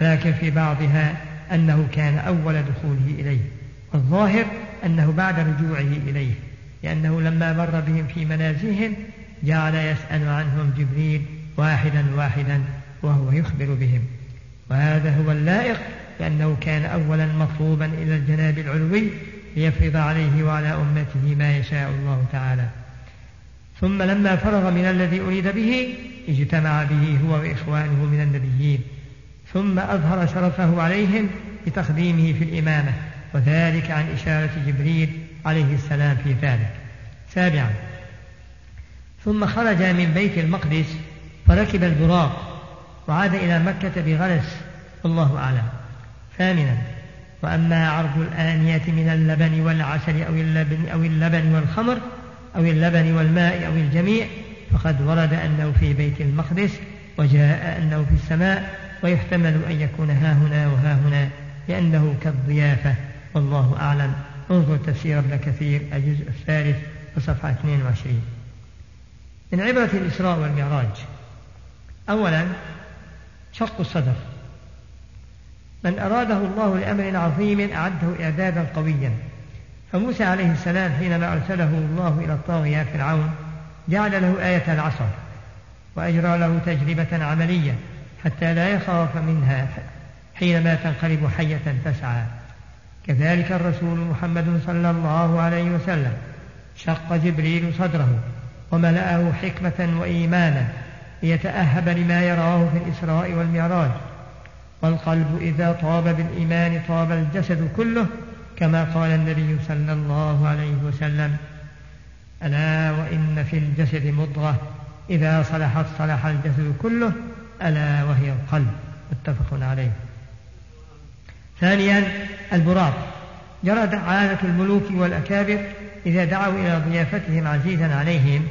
ولكن في بعضها أنه كان أول دخوله إليه. والظاهر أنه بعد رجوعه إليه لأنه لما مر بهم في منازلهم جعل يسأل عنهم جبريل واحدا واحدا وهو يخبر بهم. وهذا هو اللائق لأنه كان أولا مطلوبا إلى الجناب العلوي ليفرض عليه وعلى أمته ما يشاء الله تعالى. ثم لما فرغ من الذي أريد به اجتمع به هو وإخوانه من النبيين. ثم أظهر شرفه عليهم بتقديمه في الإمامة. وذلك عن إشارة جبريل عليه السلام في ذلك. سابعا. ثم خرج من بيت المقدس فركب البراق وعاد إلى مكة بغلس والله أعلم. ثامنا. وأما عرض الآنية من اللبن والعسل أو اللبن أو اللبن والخمر أو اللبن والماء أو الجميع فقد ورد أنه في بيت المقدس وجاء أنه في السماء ويحتمل أن يكون ها هنا وها هنا لأنه كالضيافة. والله أعلم. انظر تفسير ابن كثير الجزء الثالث وصفحة 22 من عبرة الإسراء والمعراج. أولا شق الصدر. من أراده الله لأمر عظيم أعده إعدادا قويا. فموسى عليه السلام حينما أرسله الله إلى الطاغية فرعون جعل له آية العصا وأجرى له تجربة عملية حتى لا يخاف منها حينما تنقلب حية تسعى. كذلك الرسول محمد صلى الله عليه وسلم شق جبريل صدره وملأه حكمة وإيمانا ليتأهب لما يراه في الإسراء والمعراج. والقلب إذا طاب بالإيمان طاب الجسد كله كما قال النبي صلى الله عليه وسلم ألا وإن في الجسد مضغة إذا صلحت صلح الجسد كله ألا وهي القلب. متفق عليه. ثانيا البراق جرت عادة الملوك والأكابر إذا دعوا إلى ضيافتهم عزيزا عليهم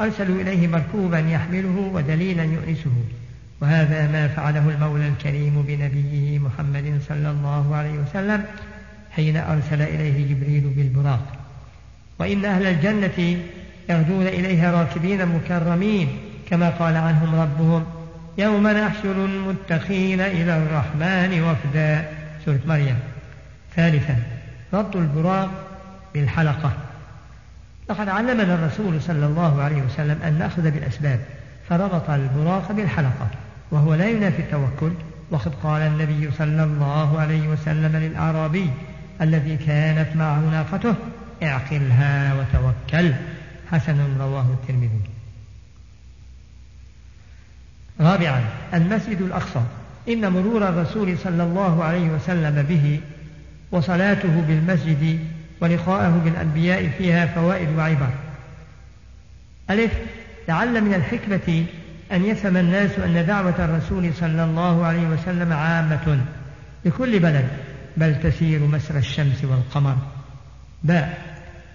أرسلوا إليه مركوبا يحمله ودليلا يؤنسه. وهذا ما فعله المولى الكريم بنبيه محمد صلى الله عليه وسلم حين أرسل إليه جبريل بالبراق. وإن أهل الجنة يغدون إليها راكبين مكرمين كما قال عنهم ربهم يوم نحشر المتقين إلى الرحمن وفدا سورة مريم. ثالثا ربط البراق بالحلقة. لقد علمنا الرسول صلى الله عليه وسلم أن نأخذ بالأسباب فربط البراق بالحلقة وهو لا ينافي التوكل. وقد قال النبي صلى الله عليه وسلم للأعرابي الذي كانت معه ناقته اعقلها وتوكل. حسن رواه الترمذي. رابعا المسجد الأقصى. إن مرور الرسول صلى الله عليه وسلم به وصلاته بالمسجد ولقاءه بالأنبياء فيها فوائد وعبر. ألف لعل من الحكمة أن يفهم الناس أن دعوة الرسول صلى الله عليه وسلم عامة لكل بلد بل تسير مسر الشمس والقمر. باء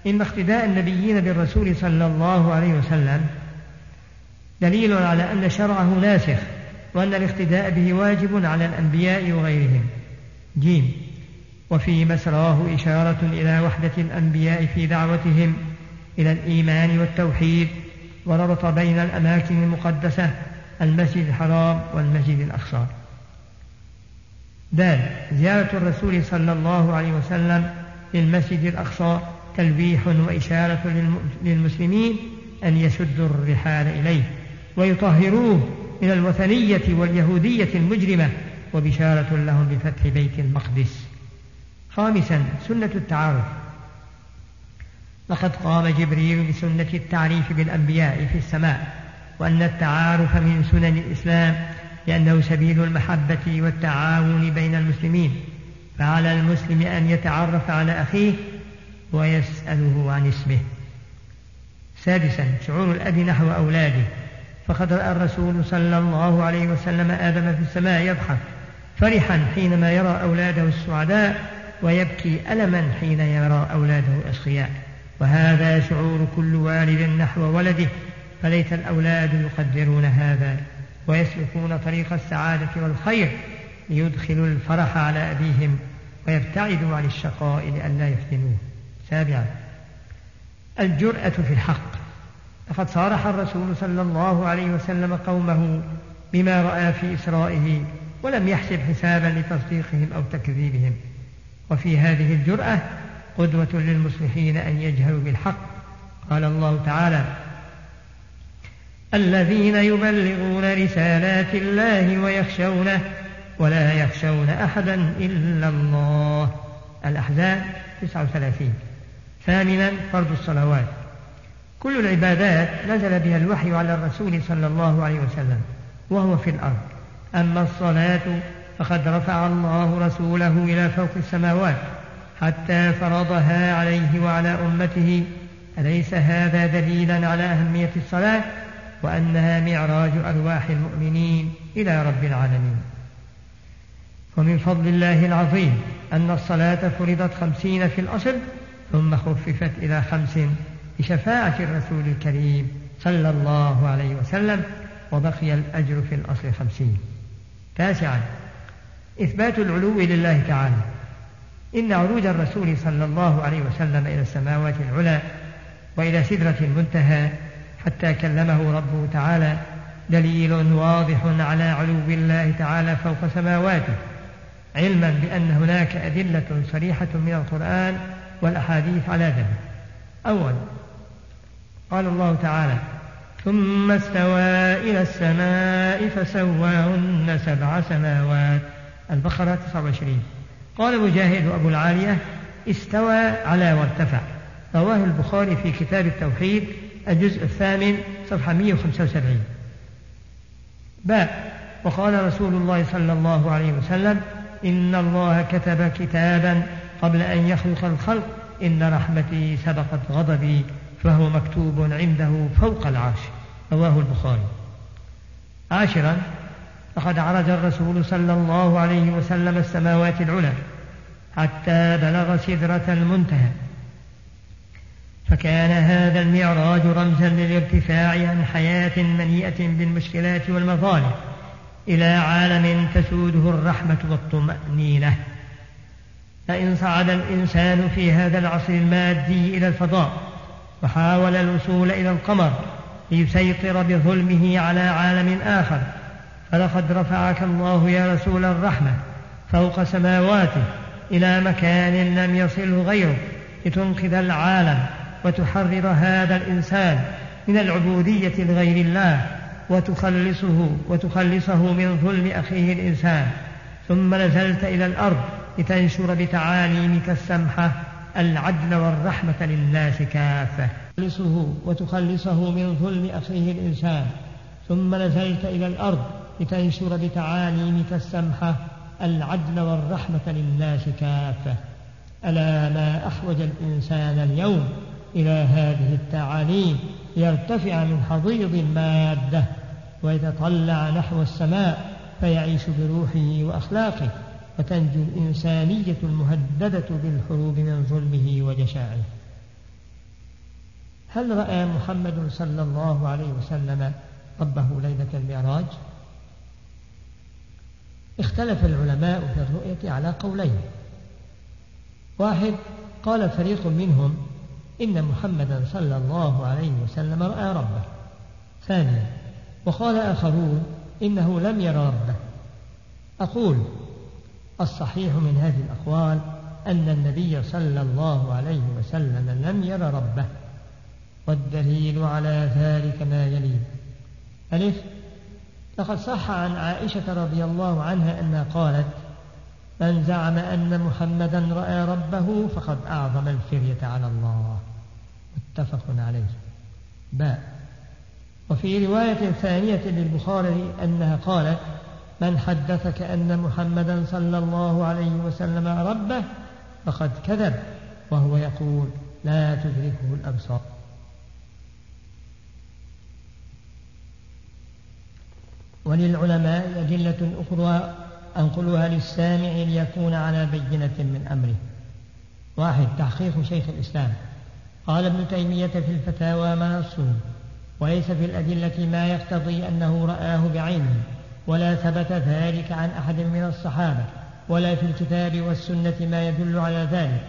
إن اقتداء النبيين بالرسول صلى الله عليه وسلم دليل على أن شرعه ناسخ وأن الاقتداء به واجب على الأنبياء وغيرهم. جيم. وفي مسراه إشارة إلى وحدة الأنبياء في دعوتهم إلى الإيمان والتوحيد وربط بين الأماكن المقدسة المسجد الحرام والمسجد الأقصى. دال زيارة الرسول صلى الله عليه وسلم للمسجد الأقصى تلويح وإشارة للمسلمين أن يسدوا الرحال إليه ويطهروه من الوثنية واليهودية المجرمة وبشارة لهم بفتح بيت المقدس. خامسا سنة التعارف. لقد قام جبريل بسنة التعريف بالأنبياء في السماء وأن التعارف من سنن الإسلام لأنه سبيل المحبة والتعاون بين المسلمين. فعلى المسلم أن يتعرف على أخيه ويسأله عن اسمه. سادسا شعور الأب نحو أولاده. فقد رأى الرسول صلى الله عليه وسلم آدم في السماء يضحك فرحا حينما يرى أولاده السعداء ويبكي ألما حين يرى أولاده الأشقياء وهذا شعور كل والد نحو ولده فليت الأولاد يقدرون هذا ويسلكون طريق السعادة والخير ليدخلوا الفرح على أبيهم ويبتعدوا عن الشقاء لئلا يفتنوه. سابعا الجرأة في الحق. لقد صارح الرسول صلى الله عليه وسلم قومه بما رأى في إسرائه ولم يحسب حسابا لتصديقهم أو تكذيبهم. وفي هذه الجرأة قدوة للمصلحين أن يجهلوا بالحق. قال الله تعالى الذين يبلغون رسالات الله ويخشونه ولا يخشون أحدا إلا الله. الأحزاب 39 ثامنا فرض الصلوات. كل العبادات نزل بها الوحي على الرسول صلى الله عليه وسلم وهو في الأرض. أما الصلاة فقد رفع الله رسوله إلى فوق السماوات حتى فرضها عليه وعلى أمته. أليس هذا دليلا على أهمية الصلاة؟ وأنها معراج أرواح المؤمنين إلى رب العالمين. ومن فضل الله العظيم أن الصلاة فرضت خمسين في الأصل ثم خففت إلى خمس بشفاعة الرسول الكريم صلى الله عليه وسلم وبقي الأجر في الأصل خمسين. تاسعا إثبات العلو لله تعالى. إن عروج الرسول صلى الله عليه وسلم إلى السماوات العلى وإلى سدرة المنتهى حتى كلمه ربه تعالى دليل واضح على علو الله تعالى فوق سماواته علما بأن هناك أدلة صريحة من القرآن والأحاديث على ذلك. أولا قال الله تعالى ثم استوى إلى السماء فسواهن سبع سماوات. البقرة 29 قال مجاهد أبو العالية استوى على وارتفع. رواه البخاري في كتاب التوحيد الجزء الثامن صفحة 175 باء. وقال رسول الله صلى الله عليه وسلم إن الله كتب كتابا قبل أن يخلق الخلق. إن رحمتي سبقت غضبي. فهو مكتوب عنده فوق العرش رواه البخاري. عاشرا لقد عرج الرسول صلى الله عليه وسلم السماوات العلى حتى بلغ سدرة المنتهى. فكان هذا المعراج رمزا للارتفاع عن حياة مليئة بالمشكلات والمظالم إلى عالم تسوده الرحمة والطمأنينة. فإن صعد الإنسان في هذا العصر المادي إلى الفضاء وحاول الوصول إلى القمر ليسيطر بظلمه على عالم آخر. فلقد رفعك الله يا رسول الرحمة فوق سماواته إلى مكان لم يصله غيره لتنقذ العالم وتحرر هذا الإنسان من العبودية لغير الله وتخلصه وتخلصه من ظلم أخيه الإنسان. ثم نزلت إلى الأرض لتنشر بتعاليمك السمحة العدل والرحمة للناس كافة. تخلصه وتخلصه من ظلم أخيه الإنسان. ثم نزلت إلى الأرض لتنشر بتعاليمك السمحة. العدل والرحمة للناس كافة. ألا ما أحوج الإنسان اليوم إلى هذه التعاليم ليرتفع من حضيض المادة. ويتطلع نحو السماء فيعيش بروحه وأخلاقه. وتنجو الإنسانية المهددة بالحروب من ظلمه وجشاعه هل رأى محمد صلى الله عليه وسلم ربه ليلة المعراج؟ اختلف العلماء في الرؤية على قولين. واحد قال فريق منهم إن محمدا صلى الله عليه وسلم رأى ربه. ثانيا وقال آخرون إنه لم ير ربه. أقول الصحيح من هذه الأقوال أن النبي صلى الله عليه وسلم لم ير ربه والدليل على ذلك ما يلي ألف لقد صح عن عائشة رضي الله عنها أنها قالت من زعم أن محمدا رأى ربه فقد أعظم الفرية على الله. متفق عليه. باء. وفي رواية ثانية للبخاري أنها قالت من حدثك أن محمدا صلى الله عليه وسلم ربه فقد كذب وهو يقول لا تدركه الأبصار. وللعلماء أدلة أخرى أنقلها للسامع ليكون على بينة من أمره. واحد تحقيق شيخ الإسلام. قال ابن تيمية في الفتاوى ما نصه وليس في الأدلة ما يقتضي أنه رآه بعينه. ولا ثبت ذلك عن أحد من الصحابة ولا في الكتاب والسنة ما يدل على ذلك.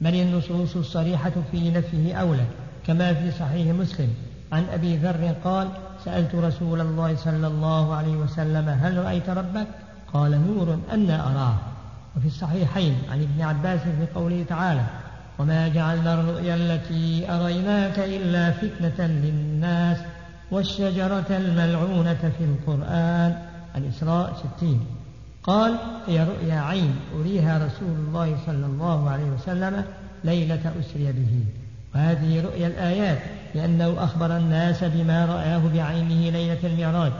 بل النصوص الصريحة في نفيه أولى كما في صحيح مسلم. عن أبي ذر قال سألت رسول الله صلى الله عليه وسلم هل رأيت ربك؟ قال نور أنا أراه. وفي الصحيحين عن ابن عباس في قوله تعالى وما جعلنا الرؤيا التي أريناك إلا فتنة للناس. والشجرة الملعونة في القرآن الإسراء ستين. قال هي رؤيا عين أريها رسول الله صلى الله عليه وسلم ليلة أسري به. وهذه رؤيا الآيات لأنه أخبر الناس بما رآه بعينه ليلة المعراج.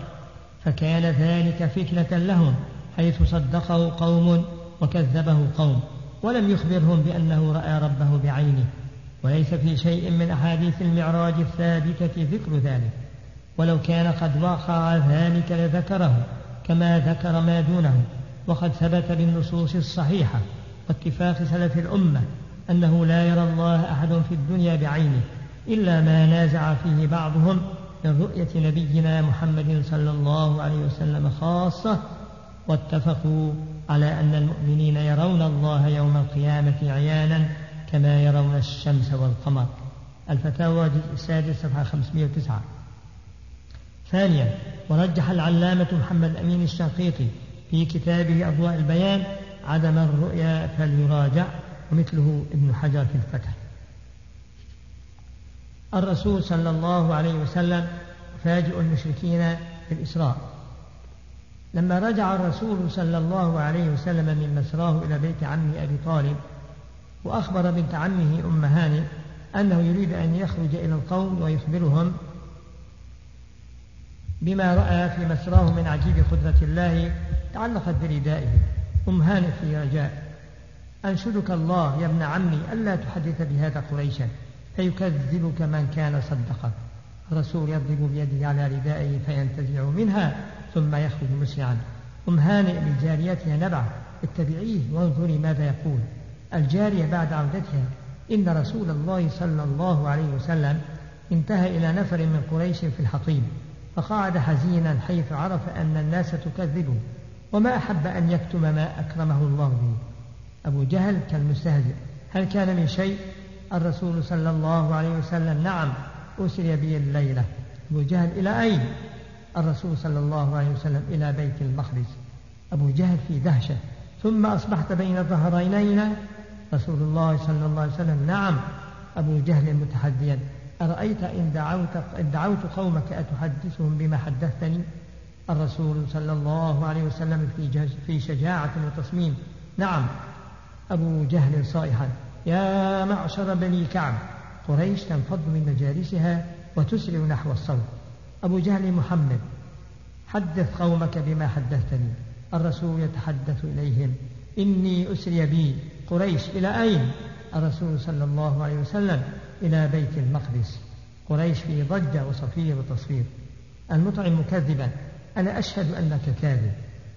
فكان ذلك فتنة لهم حيث صدقه قوم وكذبه قوم ولم يخبرهم بأنه رأى ربه بعينه. وليس في شيء من أحاديث المعراج الثابتة ذكر ذلك. ولو كان قد وقع ذلك لذكره كما ذكر ما دونه. وقد ثبت بالنصوص الصحيحة واتفاق سلف الأمة أنه لا يرى الله أحد في الدنيا بعينه إلا ما نازع فيه بعضهم من رؤية نبينا محمد صلى الله عليه وسلم خاصة. واتفقوا على أن المؤمنين يرون الله يوم القيامة عيانا كما يرون الشمس والقمر. الفتاوى السادس صفحة 509 ثانيا ورجح العلامة محمد أمين الشنقيطي في كتابه أضواء البيان عدم الرؤيا فليراجع ومثله ابن حجر في الفتح. الرسول صلى الله عليه وسلم فاجئ المشركين في الإسراء. لما رجع الرسول صلى الله عليه وسلم من مسراه إلى بيت عمه أبي طالب وأخبر بنت عمه أم هانئ أنه يريد أن يخرج إلى القوم ويخبرهم بما رأى في مسراه من عجيب قدرة الله تعلقت بردائه. أم هانئ في رجاء أنشدك الله يا ابن عمي ألا تحدث بهذا قريشا فيكذبك من كان صدقك. الرسول يضرب بيده على ردائه فينتزع منها ثم يخرج مسرعا. أم هانئ لجاريتها نبع اتبعيه وانظري ماذا يقول. الجارية بعد عودتها إن رسول الله صلى الله عليه وسلم انتهى إلى نفر من قريش في الحطيم فقعد حزينا حيث عرف أن الناس تكذبه وما أحب أن يكتم ما أكرمه الله به. أبو جهل كالمستهزئ. هل كان من شيء؟ الرسول صلى الله عليه وسلم. نعم أسري بي الليلة. أبو جهل إلى أين؟ الرسول صلى الله عليه وسلم إلى بيت المقدس. أبو جهل في دهشة. ثم أصبحت بين ظهرينينا رسول الله صلى الله عليه وسلم. نعم أبو جهل متحديا. أرأيت إن دعوت, إن دعوت قومك أتحدثهم بما حدثتني؟ الرسول صلى الله عليه وسلم في, في شجاعة وتصميم. نعم. أبو جهل صائحا. يا معشر بني كعب قريش تنفض من مجالسها وتسرع نحو الصوت. أبو جهل محمد حدث قومك بما حدثتني. الرسول يتحدث إليهم. إني أسري بي قريش إلى أين؟ الرسول صلى الله عليه وسلم. إلى بيت المقدس. قريش في ضجة وصفير وتصفير المطعم مكذبا. أنا أشهد أنك كاذب.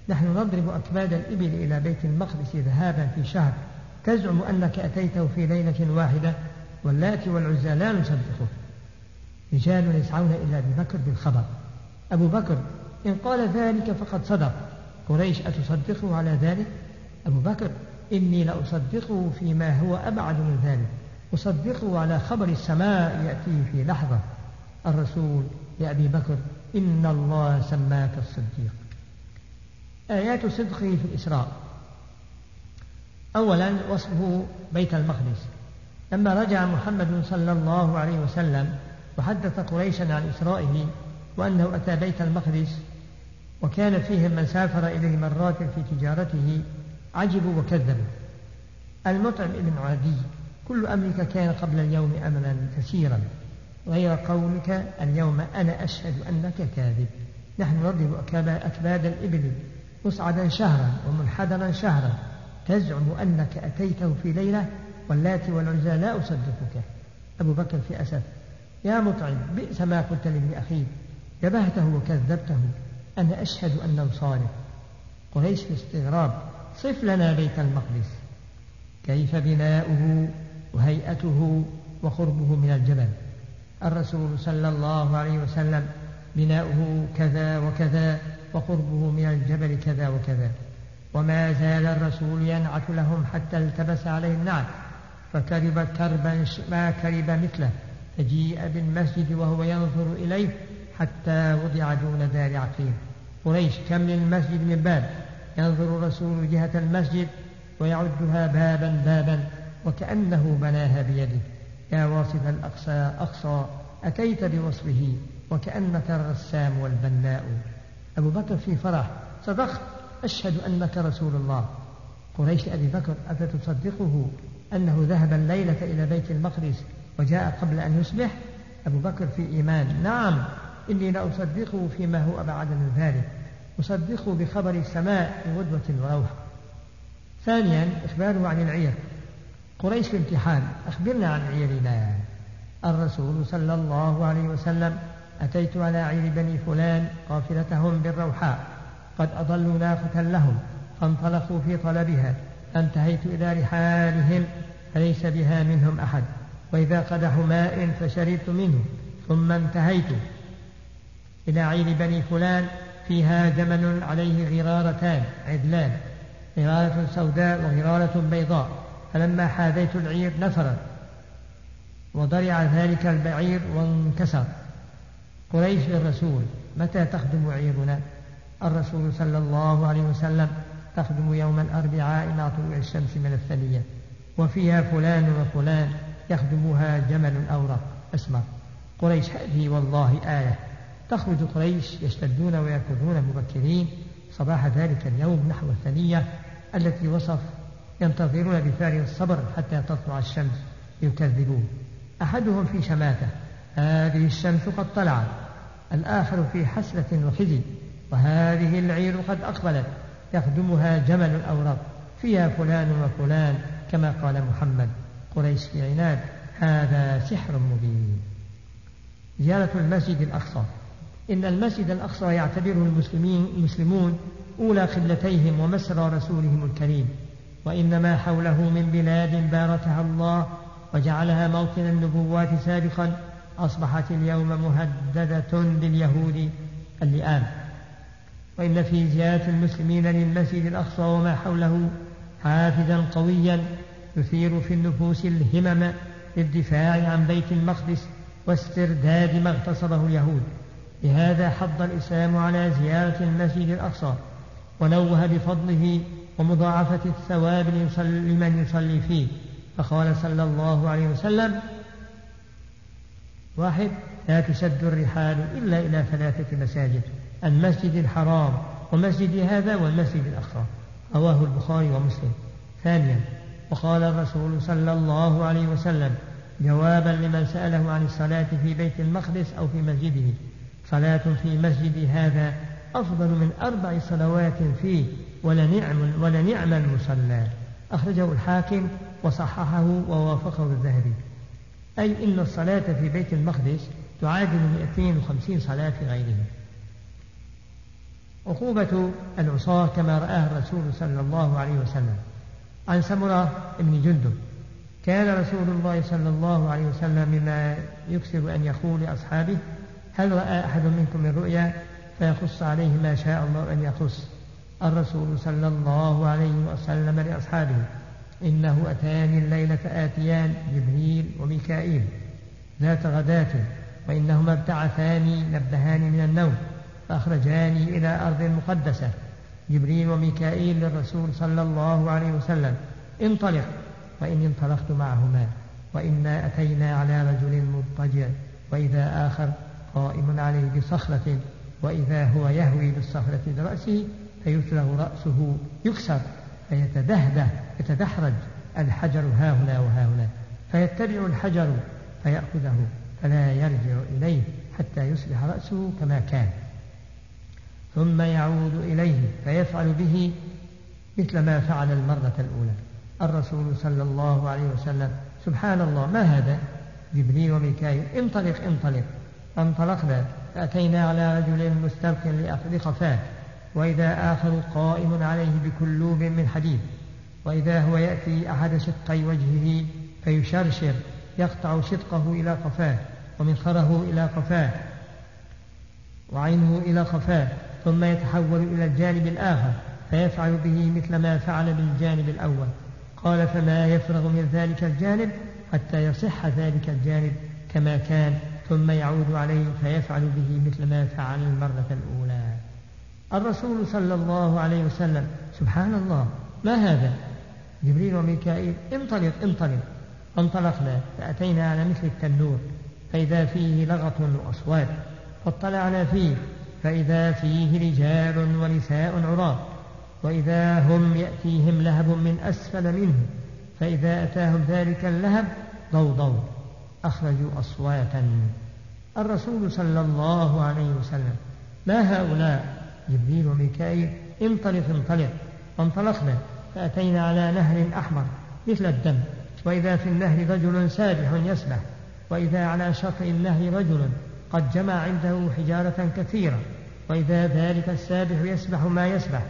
نحن نضرب أكباد الإبل إلى بيت المقدس ذهابا في شهر. تزعم أنك أتيته في ليلة واحدة. واللات والعزى لا نصدقه رجال يسعون إلى أبي بكر بالخبر. أبو بكر إن قال ذلك فقد صدق. قريش أتصدقه على ذلك؟ أبو بكر إني لأصدقه فيما هو أبعد من ذلك. أصدقه على خبر السماء يأتيه في لحظة. الرسول يا أبي بكر إن الله سماك الصديق. آيات صدقه في الإسراء. أولا وصفه بيت المقدس. لما رجع محمد صلى الله عليه وسلم وحدث قريشا عن إسرائه وأنه أتى بيت المقدس وكان فيهم من سافر إليه مرات في تجارته عجبوا وكذبوا. المطعم ابن عدي. كل أمرك كان قبل اليوم أملا كثيرا غير قولك اليوم أنا أشهد أنك كاذب. نحن نضرب أكباد الإبل مصعدا شهرا ومنحدرا شهرا. تزعم أنك أتيته في ليلة واللات والعزى لا أصدقك. أبو بكر في أسف. يا مطعم بئس ما قلت لابن أخيك جبهته وكذبته. أنا أشهد أنه صالح قريش في استغراب. صف لنا بيت المقدس. كيف بناؤه؟ وهيئته وقربه من الجبل. الرسول صلى الله عليه وسلم بناؤه كذا وكذا وقربه من الجبل كذا وكذا. وما زال الرسول ينعت لهم حتى التبس عليه النعت. فكرب كربا ما كرب مثله. فجيء بالمسجد وهو ينظر إليه حتى وضع دون دار عقيل قريش كم للمسجد من باب؟ ينظر الرسول جهة المسجد ويعدها بابا بابا. وكأنه بناها بيده. يا واصف الأقصى أقصى أتيت بوصفه وكأنك الرسام والبناء. أبو بكر في فرح. صدقت. أشهد أنك رسول الله. قريش أبي بكر أفتصدقه أنه ذهب الليلة إلى بيت المقدس وجاء قبل أن يصبح؟ أبو بكر في إيمان. نعم. إني لأصدقه فيما هو أبعد من ذلك. أصدقه بخبر السماء بغدوة وروح ثانيا إخباره عن العير. قريش في امتحان. أخبرنا عن عيرنا. الرسول صلى الله عليه وسلم أتيت على عير بني فلان قافلتهم بالروحاء. قد أضلوا ناقة لهم فانطلقوا في طلبها. انتهيت إلى رحالهم فليس بها منهم أحد. وإذا قدح ماء فشربت منه ثم انتهيت. إلى عين بني فلان فيها جمل عليه غرارتان عدلان. غرارة سوداء وغرارة بيضاء. فلما حاذيت العير نفرت وضرع ذلك البعير وانكسر. قريش للرسول متى تخدم عيرنا؟ الرسول صلى الله عليه وسلم تخدم يوم الأربعاء مع طلوع الشمس من الثنية وفيها فلان وفلان يخدمها جمل أورق أسمر قريش هذه والله آية. تخرج قريش يشتدون ويركضون مبكرين صباح ذلك اليوم نحو الثنية التي وصف ينتظرون بفارغ الصبر حتى تطلع الشمس. يكذبون. أحدهم في شماتة. هذه الشمس قد طلعت. الآخر في حسرة وخزي وهذه العير قد أقبلت. يخدمها جمل الأورق فيها فلان وفلان كما قال محمد. قريش في عناد. هذا سحر مبين. زيارة المسجد الأقصى. إن المسجد الأقصى يعتبره المسلمين المسلمون أولى قبلتيهم ومسرى رسولهم الكريم. وإنما حوله من بلاد باركها الله وجعلها موطن النبوات سابقا أصبحت اليوم مهددة باليهود اللئام وإن في زيارة المسلمين للمسجد الأقصى وما حوله حافزا قويا يثير في النفوس الهمم للدفاع عن بيت المقدس واسترداد ما اغتصبه اليهود. لهذا حض الإسلام على زيارة المسجد الأقصى ونوه بفضله ومضاعفة الثواب لمن يصلي فيه. فقال صلى الله عليه وسلم واحد لا تسد الرحال إلا إلى ثلاثة مساجد المسجد الحرام ومسجد هذا والمسجد الأقصى. رواه البخاري ومسلم. ثانيا وقال الرسول صلى الله عليه وسلم جوابا لمن سأله عن الصلاة في بيت المقدس أو في مسجده صلاة في مسجد هذا أفضل من أربع صلوات فيه ولنعم, ولنعم المصلى. أخرجه الحاكم وصححه ووافقه الذهبي. أي إن الصلاة في بيت المقدس تعادل 250 صلاة في غيره عقوبة العصاة كما رآها الرسول صلى الله عليه وسلم. عن سمرة بن جندب. كان رسول الله صلى الله عليه وسلم مما يكثر أن يقول لأصحابه هل رأى أحد منكم من رؤيا؟ فيقص عليه ما شاء الله أن يقص الرسول صلى الله عليه وسلم لأصحابه إنه أتاني الليلة آتيان جبريل وميكائيل ذات غداة وإنهما ابتعثاني نبهاني من النوم فأخرجاني إلى أرض مقدسة. جبريل وميكائيل للرسول صلى الله عليه وسلم انطلق وإني انطلقت معهما وإنا أتينا على رجل مضطجع وإذا آخر قائم عليه بصخرة وإذا هو يهوي بالصخرة برأسه فيتلغ رأسه يكسر فيتدهده يتدحرج الحجر ها هنا وها هنا فيتبع الحجر فيأخذه فلا يرجع إليه حتى يصبح رأسه كما كان. ثم يعود إليه فيفعل به مثل ما فعل المرة الأولى. الرسول صلى الله عليه وسلم سبحان الله ما هذا؟ جبريل وميكائيل انطلق انطلق. انطلقنا فأتينا على رجل مستلق لقفاه وإذا آخر قائم عليه بكلوب من حديد وإذا هو يأتي أحد شقي وجهه فيشرشر يقطع شدقه إلى قفاه ومنخره إلى قفاه وعينه إلى قفاه ثم يتحول إلى الجانب الآخر فيفعل به مثل ما فعل بالجانب الأول. قال فما يفرغ من ذلك الجانب حتى يصح ذلك الجانب كما كان ثم يعود عليه فيفعل به مثل ما فعل المرة الأولى. الرسول صلى الله عليه وسلم سبحان الله ما هذا؟ جبريل وميكائيل انطلق انطلق. فانطلقنا فأتينا على مثل التنور فإذا فيه لغط وأصوات فاطلعنا فيه فإذا فيه رجال ونساء عراة وإذا هم يأتيهم لهب من أسفل منه فإذا أتاهم ذلك اللهب ضوضوا. أخرجوا أصواتا. الرسول صلى الله عليه وسلم ما هؤلاء؟ جبريل وميكائيل انطلق انطلق فانطلقنا فأتينا على نهر أحمر مثل الدم. وإذا في النهر رجل سابح يسبح وإذا على شاطئ النهر رجل قد جمع عنده حجارة كثيرة. وإذا ذلك السابح يسبح ما يسبح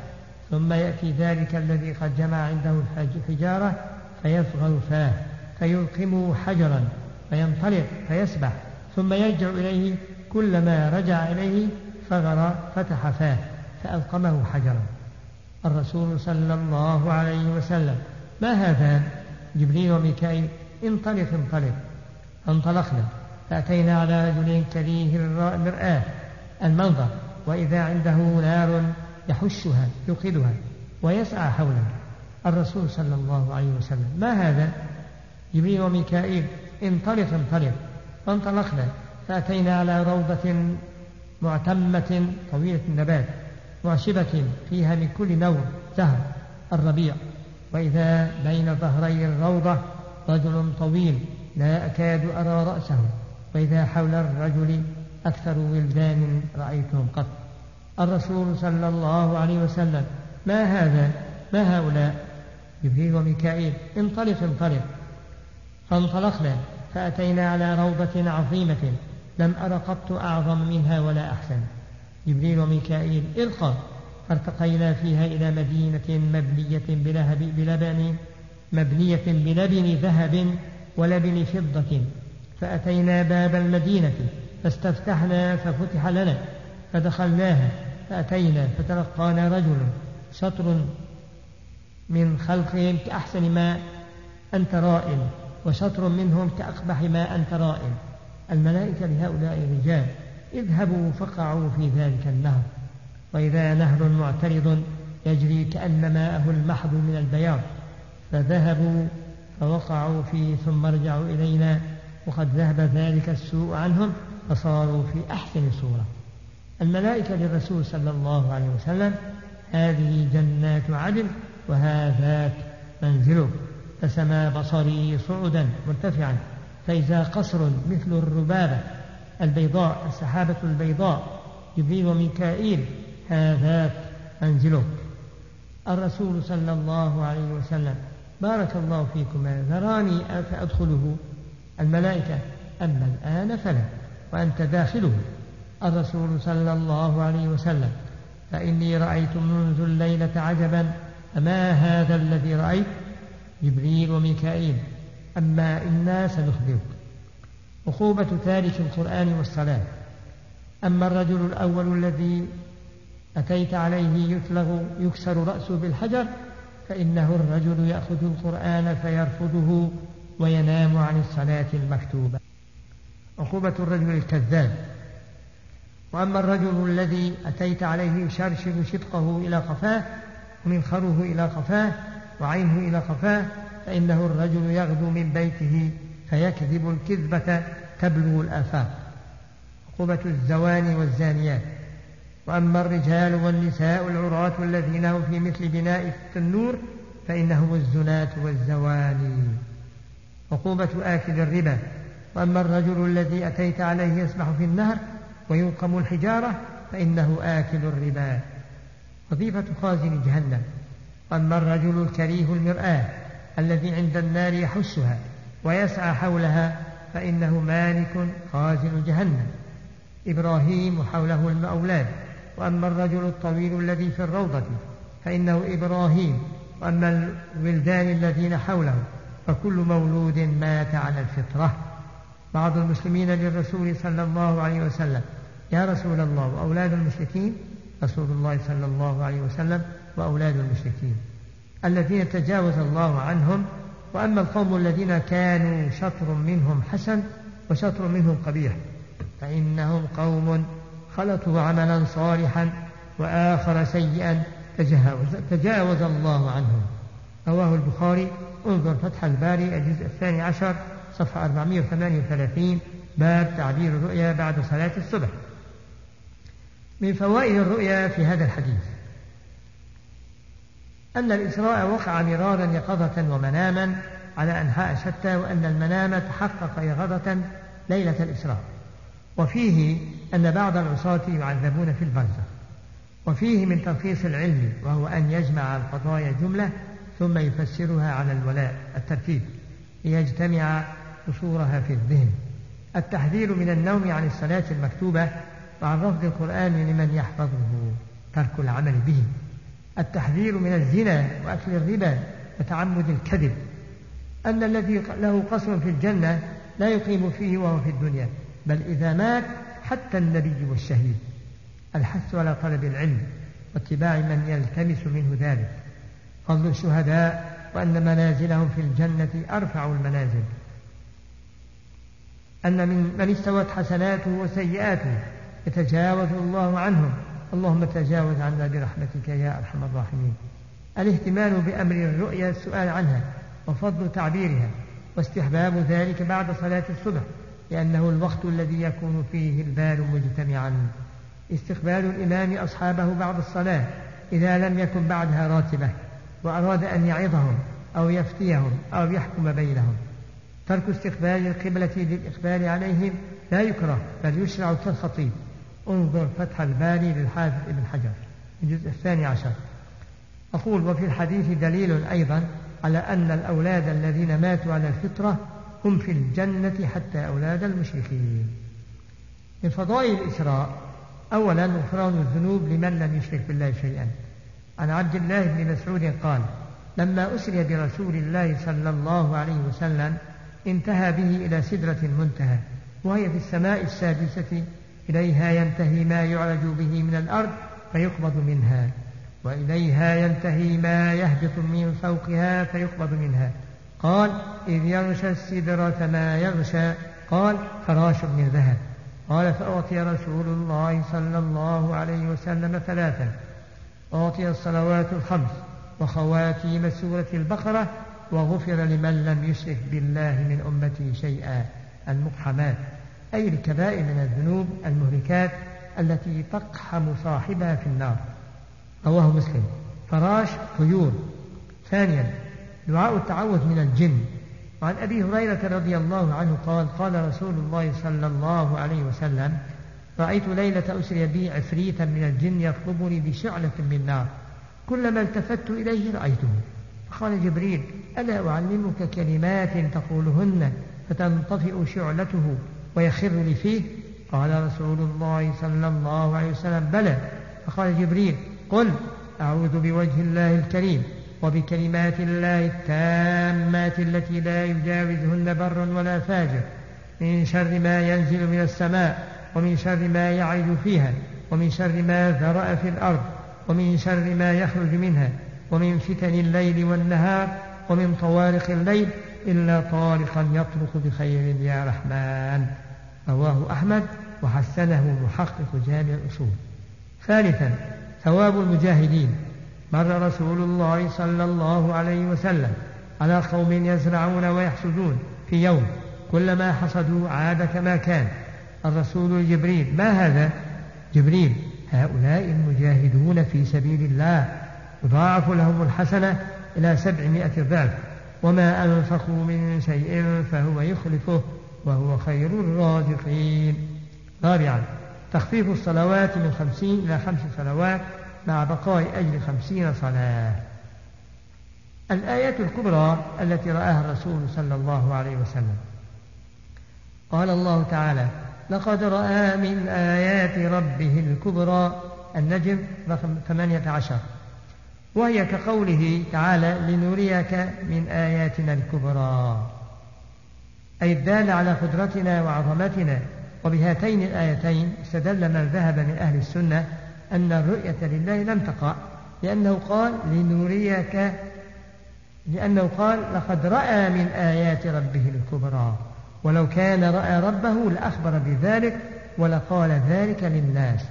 ثم يأتي ذلك الذي قد جمع عنده الحجارة فيصغر فاه فيلقمه حجرا فينطلق فيسبح ثم يرجع إليه كلما رجع إليه فغر فتح فاه. فألقمه حجرا. الرسول صلى الله عليه وسلم ما هذا جبريل وميكائيل؟ انطلق انطلق. فانطلقنا فأتينا على رجل كريه المرآة المنظر وإذا عنده نار يحشها يوقدها ويسعى حوله. الرسول صلى الله عليه وسلم ما هذا جبريل وميكائيل؟ انطلق انطلق. فانطلقنا فأتينا على روضة معتمة طويلة النبات. معشبة فيها من كل نوع زهر الربيع. وإذا بين ظهري الروضة رجل طويل لا أكاد أرى رأسه. وإذا حول الرجل أكثر ولدان رأيتهم قط. الرسول صلى الله عليه وسلم ما هذا؟ ما هؤلاء؟ جبريل وميكائيل انطلق انطلق. فانطلقنا فأتينا على روضة عظيمة لم أر قط أعظم منها ولا أحسن. جبريل وميكائيل إلقى فارتقينا فيها إلى مدينة مبنية بلهب بلبن مبنية بلبن ذهب ولبن فضة فأتينا باب المدينة فاستفتحنا ففتح لنا فدخلناها فأتينا فتلقانا رجل شطر من خلقهم كأحسن ما أنت رائل وشطر منهم كأقبح ما أنت رائل. الملائكة لهؤلاء الرجال اذهبوا فقعوا في ذلك النهر. وإذا نهر معترض يجري كأن ماءه المحض من البياض. فذهبوا فوقعوا فيه ثم رجعوا إلينا. وقد ذهب ذلك السوء عنهم فصاروا في أحسن صورة. الملائكة للرسول صلى الله عليه وسلم هذه جنات عدن وهذاك منزلك فسما بصري صعدا مرتفعا فإذا قصر مثل الربابة البيضاء السحابة البيضاء جبريل وميكائيل هذاك منزلك الرسول صلى الله عليه وسلم بارك الله فيكما ذراني فأدخله الملائكة أما الآن فلا وأنت داخله. الرسول صلى الله عليه وسلم فإني رأيت منذ الليلة عجبا أما هذا الذي رأيت؟ جبريل وميكائيل. أما إنا سنخبرك. عقوبة تارك القرآن والصلاة. أما الرجل الأول الذي أتيت عليه يتلغ يكسر رأسه بالحجر فإنه الرجل يأخذ القرآن فيرفضه وينام عن الصلاة المكتوبة. عقوبة الرجل الكذاب. وأما الرجل الذي أتيت عليه يشرشر شدقه إلى قفاه ومنخره إلى قفاه وعينه إلى قفاه فإنه الرجل يغدو من بيته فيكذب الكذبة تبلغ الآفاق عقوبة الزواني والزانيات. وأما الرجال والنساء العراة الذين هم في مثل بناء التنور فإنهم الزناة والزواني عقوبة آكل الربا. وأما الرجل الذي أتيت عليه يسبح في النهر ويلقم الحجارة فإنه آكل الربا. وظيفة خازن جهنم. أما الرجل الكريه المرآة الذي عند النار يحسها ويسعى حولها فإنه مالك خازن جهنم. إبراهيم حوله الأولاد وأما الرجل الطويل الذي في الروضة فإنه إبراهيم وأما الولدان الذين حوله فكل مولود مات على الفطرة. بعض المسلمين للرسول صلى الله عليه وسلم يا رسول الله وأولاد المشركين؟ رسول الله صلى الله عليه وسلم وأولاد المشركين. الذين تجاوز الله عنهم وأما القوم الذين كانوا شطر منهم حسن وشطر منهم قبيح فإنهم قوم خلطوا عملا صالحا وآخر سيئا تجاوز, تجاوز الله عنهم. رواه البخاري انظر فتح الباري الجزء الثاني عشر صفحة 438 باب تعبير الرؤيا بعد صلاة الصبح. من فوائد الرؤيا في هذا الحديث أن الإسراء وقع مرارا يقظة ومناما على أنحاء شتى وأن المنام تحقق يقظة ليلة الإسراء. وفيه أن بعض العصاة يعذبون في البرزخ وفيه من تلخيص العلم وهو أن يجمع القضايا جملة ثم يفسرها على الولاء الترتيب. ليجتمع قصورها في الذهن. التحذير من النوم عن الصلاة المكتوبة وعن رفض القرآن لمن يحفظه ترك العمل به. التحذير من الزنا وأكل الربا وتعمد الكذب. أن الذي له قصر في الجنة لا يقيم فيه وهو في الدنيا بل إذا مات حتى النبي والشهيد. الحث على طلب العلم واتباع من يلتمس منه ذلك. فضل الشهداء وأن منازلهم في الجنة أرفع المنازل. أن من من استوت حسناته وسيئاته يتجاوز الله عنهم. اللهم تجاوز عنا برحمتك يا أرحم الراحمين. الاهتمام بأمر الرؤيا السؤال عنها وفضل تعبيرها واستحباب ذلك بعد صلاة الصبح لأنه الوقت الذي يكون فيه البال مجتمعا. استقبال الإمام أصحابه بعد الصلاة إذا لم يكن بعدها راتبة وأراد أن يعظهم أو يفتيهم أو يحكم بينهم. ترك استقبال القبلة للإقبال عليهم لا يكره بل يشرع كالخطيب انظر فتح الباري للحافظ ابن حجر الجزء الثاني عشر. أقول وفي الحديث دليل أيضا على أن الأولاد الذين ماتوا على الفطرة هم في الجنة حتى أولاد المشركين. من فضائل الإسراء أولا غفران الذنوب لمن لم يشرك بالله شيئا. عن عبد الله بن مسعود قال لما أسري برسول الله صلى الله عليه وسلم انتهى به إلى سدرة المنتهى وهي في السماء السادسة إليها ينتهي ما يعرج به من الأرض فيقبض منها وإليها ينتهي ما يهبط من فوقها فيقبض منها. قال إذ يغشى السدرة ما يغشى. قال فراش من ذهب. قال فأعطي رسول الله صلى الله عليه وسلم ثلاثا أعطي الصلوات الخمس وخواتيم سورة البقرة وغفر لمن لم يشرك بالله من أمته شيئا. المقحمات أي الكبائر من الذنوب المهلكات التي تقحم صاحبها في النار. رواه مسلم. فراش طيور. ثانيا دعاء التعوذ من الجن. وعن أبي هريرة رضي الله عنه قال قال رسول الله صلى الله عليه وسلم رأيت ليلة أسري بي عفريتا من الجن يطلبني بشعلة من نار. كلما التفت إليه رأيته. فقال جبريل ألا أعلمك كلمات تقولهن فتنطفئ شعلته؟ ويخر لي فيه؟ قال رسول الله صلى الله عليه وسلم بلى. فقال جبريل قل أعوذ بوجه الله الكريم وبكلمات الله التامات التي لا يجاوزهن بر ولا فاجر من شر ما ينزل من السماء ومن شر ما يعرج فيها ومن شر ما ذرأ في الأرض ومن شر ما يخرج منها ومن فتن الليل والنهار ومن طوارق الليل إلا طارقا يطرق بخير يا رحمن. رواه أحمد وحسنه محقق جامع الأصول. ثالثا ثواب المجاهدين. مر رسول الله صلى الله عليه وسلم على قوم يزرعون ويحسدون في يوم. كلما حصدوا عاد كما كان. الرسول جبريل ما هذا؟ جبريل هؤلاء المجاهدون في سبيل الله. يضاعف لهم الحسنة إلى سبعمائة ضعف وما أنفقوا من شيء فهو يخلفه. وهو خير الرازقين. رابعا تخفيف الصلوات من خمسين إلى خمس صلوات مع بقاء أجر خمسين صلاة. الآية الكبرى التي رآها الرسول صلى الله عليه وسلم. قال الله تعالى لقد رأى من آيات ربه الكبرى النجم رقم 18 وهي كقوله تعالى لنريك من آياتنا الكبرى أي الدالة على قدرتنا وعظمتنا. وبهاتين الآيتين استدل من ذهب من أهل السنة أن الرؤية لله لم تقع لأنه قال لنريك لأنه قال لقد رأى من آيات ربه الكبرى ولو كان رأى ربه لأخبر بذلك ولقال ذلك للناس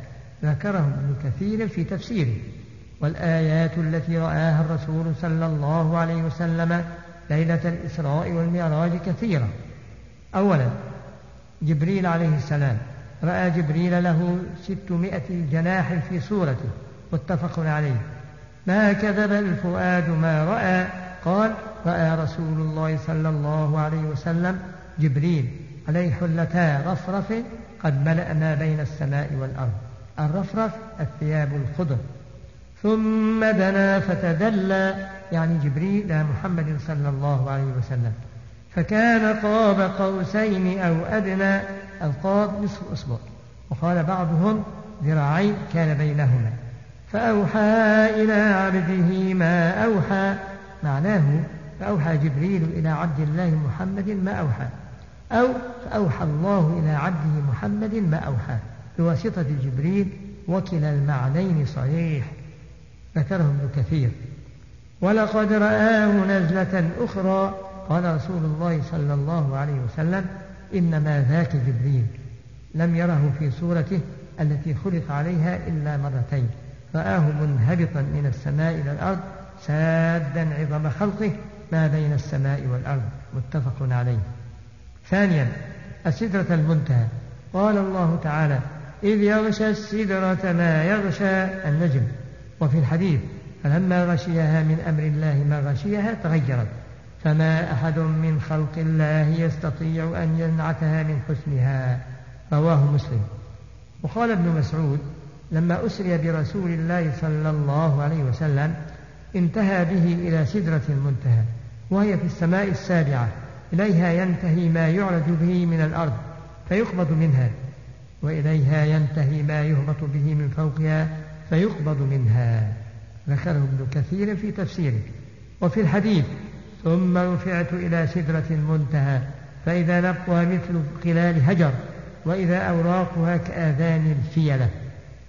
ذكره ابن كثير في تفسيره. والآيات التي رآها الرسول صلى الله عليه وسلم ليلة الإسراء والمعراج كثيرة. أولا جبريل عليه السلام. رأى جبريل له ستمائة جناح في صورته متفق عليه. ما كذب الفؤاد ما رأى قال رأى رسول الله صلى الله عليه وسلم جبريل عليه حلتا رفرف قد ملأ ما بين السماء والأرض الرفرف الثياب الخضر. ثم دنا فتدلى يعني جبريل محمد صلى الله عليه وسلم. فكان قاب قوسين أو أدنى القاب نصف أصبع وقال بعضهم ذراعين كان بينهما. فأوحى إلى عبده ما أوحى معناه فأوحى جبريل إلى عبد الله محمد ما أوحى أو فأوحى الله إلى عبده محمد ما أوحى. بواسطة جبريل وكلا المعنين صحيح ذكره ابن كثير. ولقد رآه نزلة أخرى قال رسول الله صلى الله عليه وسلم إنما ذاك جبريل. لم يره في صورته التي خلق عليها إلا مرتين. رآه منهبطا من السماء إلى الأرض سادا عظم خلقه ما بين السماء والأرض. متفق عليه. ثانيا السدرة المنتهى. قال الله تعالى إذ يغشى السدرة ما يغشى النجم. وفي الحديث فلما غشيها من أمر الله ما غشيها تغيرت. فما أحد من خلق الله يستطيع أن ينعتها من حسنها رواه مسلم. وقال ابن مسعود لما أسري برسول الله صلى الله عليه وسلم انتهى به إلى سدرة المنتهى وهي في السماء السابعة إليها ينتهي ما يعرج به من الأرض فيقبض منها وإليها ينتهي ما يهبط به من فوقها فيقبض منها. ذكره ابن كثير في تفسيره. وفي الحديث ثم رفعت إلى سدرة المنتهى فإذا نبقها مثل قلال هجر وإذا أوراقها كآذان الفيلة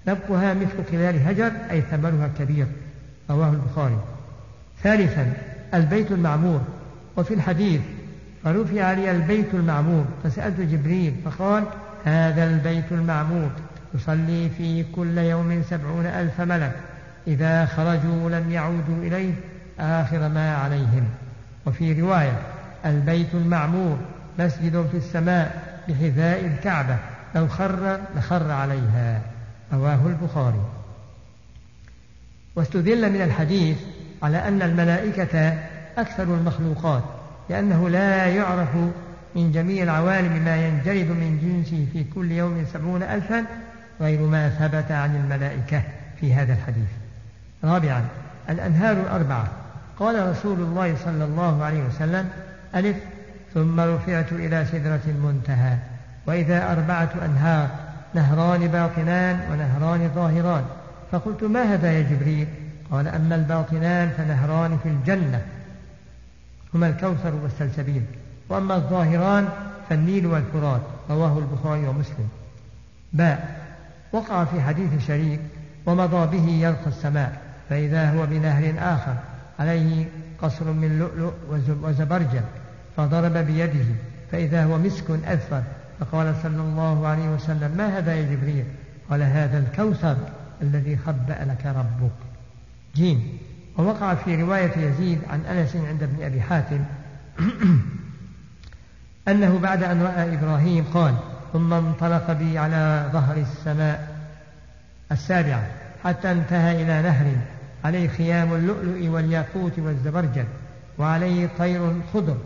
نبقها مثل قلال هجر أي ثمرها كبير رواه البخاري. ثالثا البيت المعمور. وفي الحديث فرفع لي البيت المعمور. فسألت جبريل فقال هذا البيت المعمور. يصلي فيه كل يوم سبعون ألف ملك. إذا خرجوا لم يعودوا إليه آخر ما عليهم. وفي رواية البيت المعمور مسجد في السماء بحذاء الكعبة لو خر لخر عليها. رواه البخاري. واستدل من الحديث على أن الملائكة أكثر المخلوقات لأنه لا يعرف من جميع العوالم ما ينجرد من جنسه في كل يوم سبعون ألفا غير ما ثبت عن الملائكة في هذا الحديث. رابعا الأنهار الأربعة. قال رسول الله صلى الله عليه وسلم ألف ثم رفعت إلى سدرة المنتهى وإذا أربعة أنهار نهران باطنان ونهران ظاهران فقلت ما هذا يا جبريل؟ قال أما الباطنان فنهران في الجنة. هما الكوثر والسلسبيل. وأما الظاهران فالنيل والفرات. رواه البخاري ومسلم. باء وقع في حديث شريك ومضى به يرقى السماء فإذا هو بنهر آخر. عليه قصر من لؤلؤ وزبرجل فضرب بيده فإذا هو مسك أذفر فقال صلى الله عليه وسلم ما هذا يا جبريل؟ قال هذا الكوثر الذي خبأ لك ربك. جيم. ووقع في رواية يزيد عن أنس عند ابن أبي حاتم [clears throat] أنه بعد أن رأى إبراهيم قال ثم انطلق بي على ظهر السماء السابعة حتى انتهى إلى نهر عليه خيام اللؤلؤ والياقوت والزبرجد وعليه طير خضر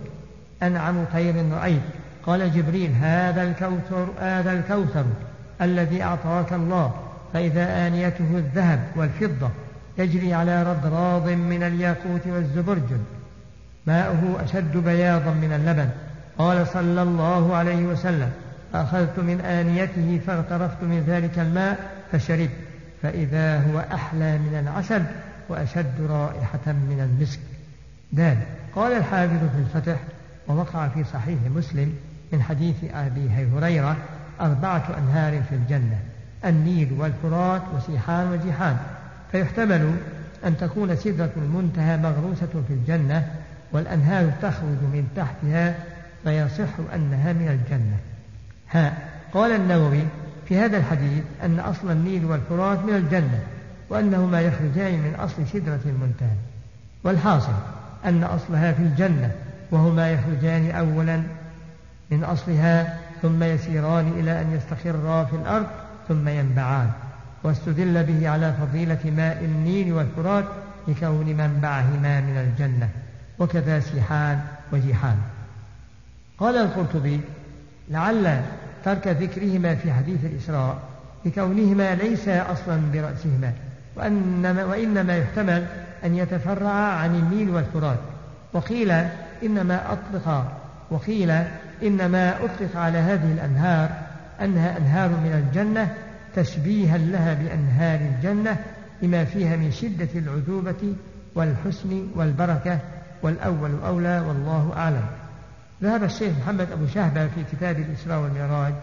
أنعم طير رأيت قال جبريل هذا الكوثر هذا الكوثر الذي أعطاك الله فإذا آنيته الذهب والفضة يجري على رضراض من الياقوت والزبرجد ماؤه أشد بياضا من اللبن. قال صلى الله عليه وسلم فأخذت من آنيته فاغترفت من ذلك الماء فشربت. فإذا هو أحلى من العسل وأشد رائحة من المسك. دال قال الحافظ في الفتح ووقع في صحيح مسلم من حديث أبي هريرة أربعة أنهار في الجنة النيل والفرات وسيحان وجيحان. فيحتمل أن تكون سدرة المنتهى مغروسة في الجنة والأنهار تخرج من تحتها فيصح أنها من الجنة. ها قال النووي في هذا الحديث أن أصل النيل والفرات من الجنة وأنهما يخرجان من أصل سدرة المنتهى. والحاصل أن أصلها في الجنة وهما يخرجان أولا من أصلها ثم يسيران إلى أن يستقرا في الأرض ثم ينبعان. واستدل به على فضيلة ماء النيل والفرات لكون منبعهما من الجنة. وكذا سيحان وجيحان. قال القرطبي لعل ترك ذكرهما في حديث الإسراء لكونهما ليس أصلا برأسهما وأنما وإنما يحتمل أن يتفرع عن النيل والفرات. وقيل إنما أطلق وقيل إنما أطلق على هذه الأنهار أنها أنهار من الجنة تشبيها لها بأنهار الجنة لما فيها من شدة العذوبة والحسن والبركة والأول أولى والله أعلم. ذهب الشيخ محمد أبو شهبة في كتاب الإسراء والمعراج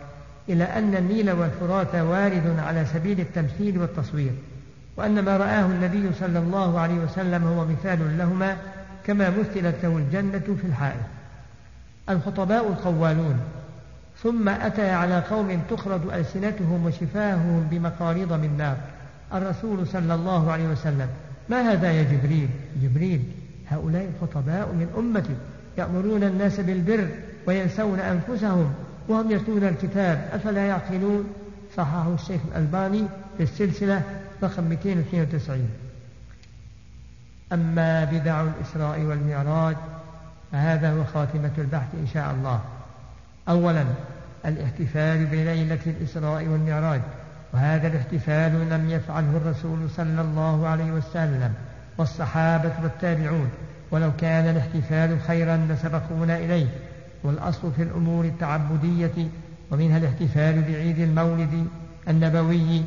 إلى أن النيل والفرات وارد على سبيل التمثيل والتصوير وأن ما رآه النبي صلى الله عليه وسلم هو مثال لهما كما مثلت له الجنة في الحائط. الخطباء القوالون ثم أتى على قوم تخرج ألسنتهم وشفاههم بمقاريض من نار. الرسول صلى الله عليه وسلم ما هذا يا جبريل؟ جبريل هؤلاء الخطباء من أمتي. يأمرون الناس بالبر وينسون أنفسهم وهم يتلون الكتاب أفلا يعقلون؟ صححه الشيخ الألباني في السلسلة رقم 292 أما بدع الإسراء والمعراج فهذا هو خاتمة البحث إن شاء الله. أولا الاحتفال بليلة الإسراء والمعراج وهذا الاحتفال لم يفعله الرسول صلى الله عليه وسلم والصحابة والتابعون. ولو كان الاحتفال خيرا لسبقونا إليه. والأصل في الأمور التعبدية ومنها الاحتفال بعيد المولد النبوي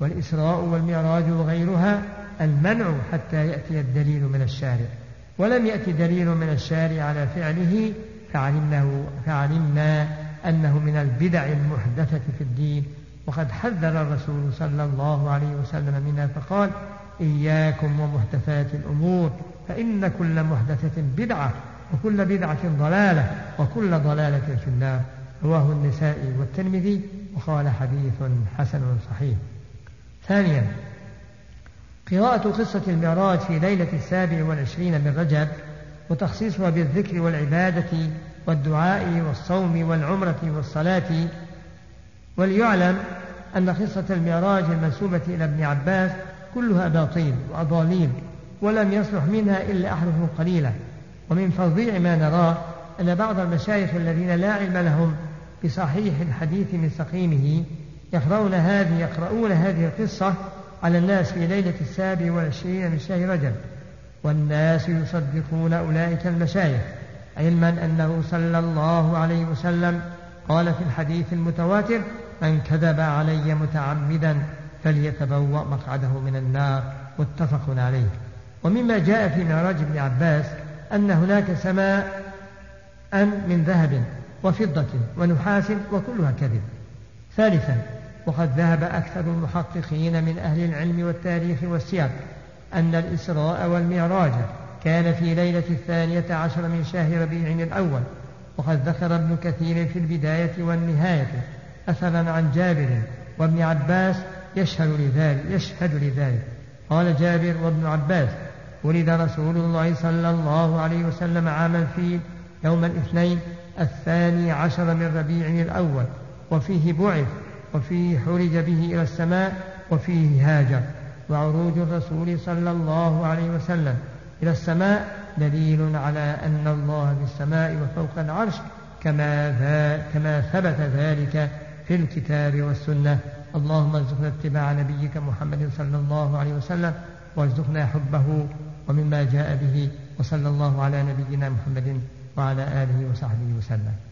والإسراء والمعراج وغيرها المنع حتى يأتي الدليل من الشارع. ولم يأتي دليل من الشارع على فعله فعلمناه فعلمنا أنه من البدع المحدثة في الدين. وقد حذر الرسول صلى الله عليه وسلم منها فقال إياكم ومحدثات الأمور. فإن كل محدثة بدعة وكل بدعة ضلالة وكل ضلالة في النار. رواه النسائي والترمذي وقال حديث حسن صحيح. ثانيا قراءة قصة المعراج في ليلة السابع والعشرين من رجب وتخصيصها بالذكر والعبادة والدعاء والصوم والعمرة والصلاة. وليعلم أن قصة المعراج المنسوبة إلى ابن عباس كلها أباطيل وأضاليل ولم يصلح منها إلا أحرف قليلة ومن فظيع ما نراه أن بعض المشايخ الذين لا علم لهم بصحيح الحديث من سقيمه يقرؤون هذه يقرؤون هذه القصة على الناس في ليلة السابع والعشرين من شهر رجب. والناس يصدقون أولئك المشايخ علما أنه صلى الله عليه وسلم قال في الحديث المتواتر من كذب علي متعمدا فليتبوأ مقعده من النار. متفق عليه. ومما جاء في معراج ابن عباس أن هناك سماء أن من ذهب وفضة ونحاس وكلها كذب. ثالثا وقد ذهب أكثر المحققين من أهل العلم والتاريخ والسير أن الإسراء والمعراج كان في ليلة الثانية عشر من شهر ربيع الأول وقد ذكر ابن كثير في البداية والنهاية أثرا عن جابر وابن عباس يشهد لذلك يشهد لذلك. قال جابر وابن عباس ولد رسول الله صلى الله عليه وسلم عام الفيل يوم الاثنين الثاني عشر من ربيع الأول وفيه بعث وفيه حرج به إلى السماء وفيه هاجر. وعروج الرسول صلى الله عليه وسلم إلى السماء دليل على أن الله في السماء وفوق العرش كما, كما ثبت ذلك في الكتاب والسنة. اللهم ارزقنا اتباع نبيك محمد صلى الله عليه وسلم وارزقنا حبه ومما جاء به وصلى الله على نبينا محمد وعلى آله وصحبه وسلم.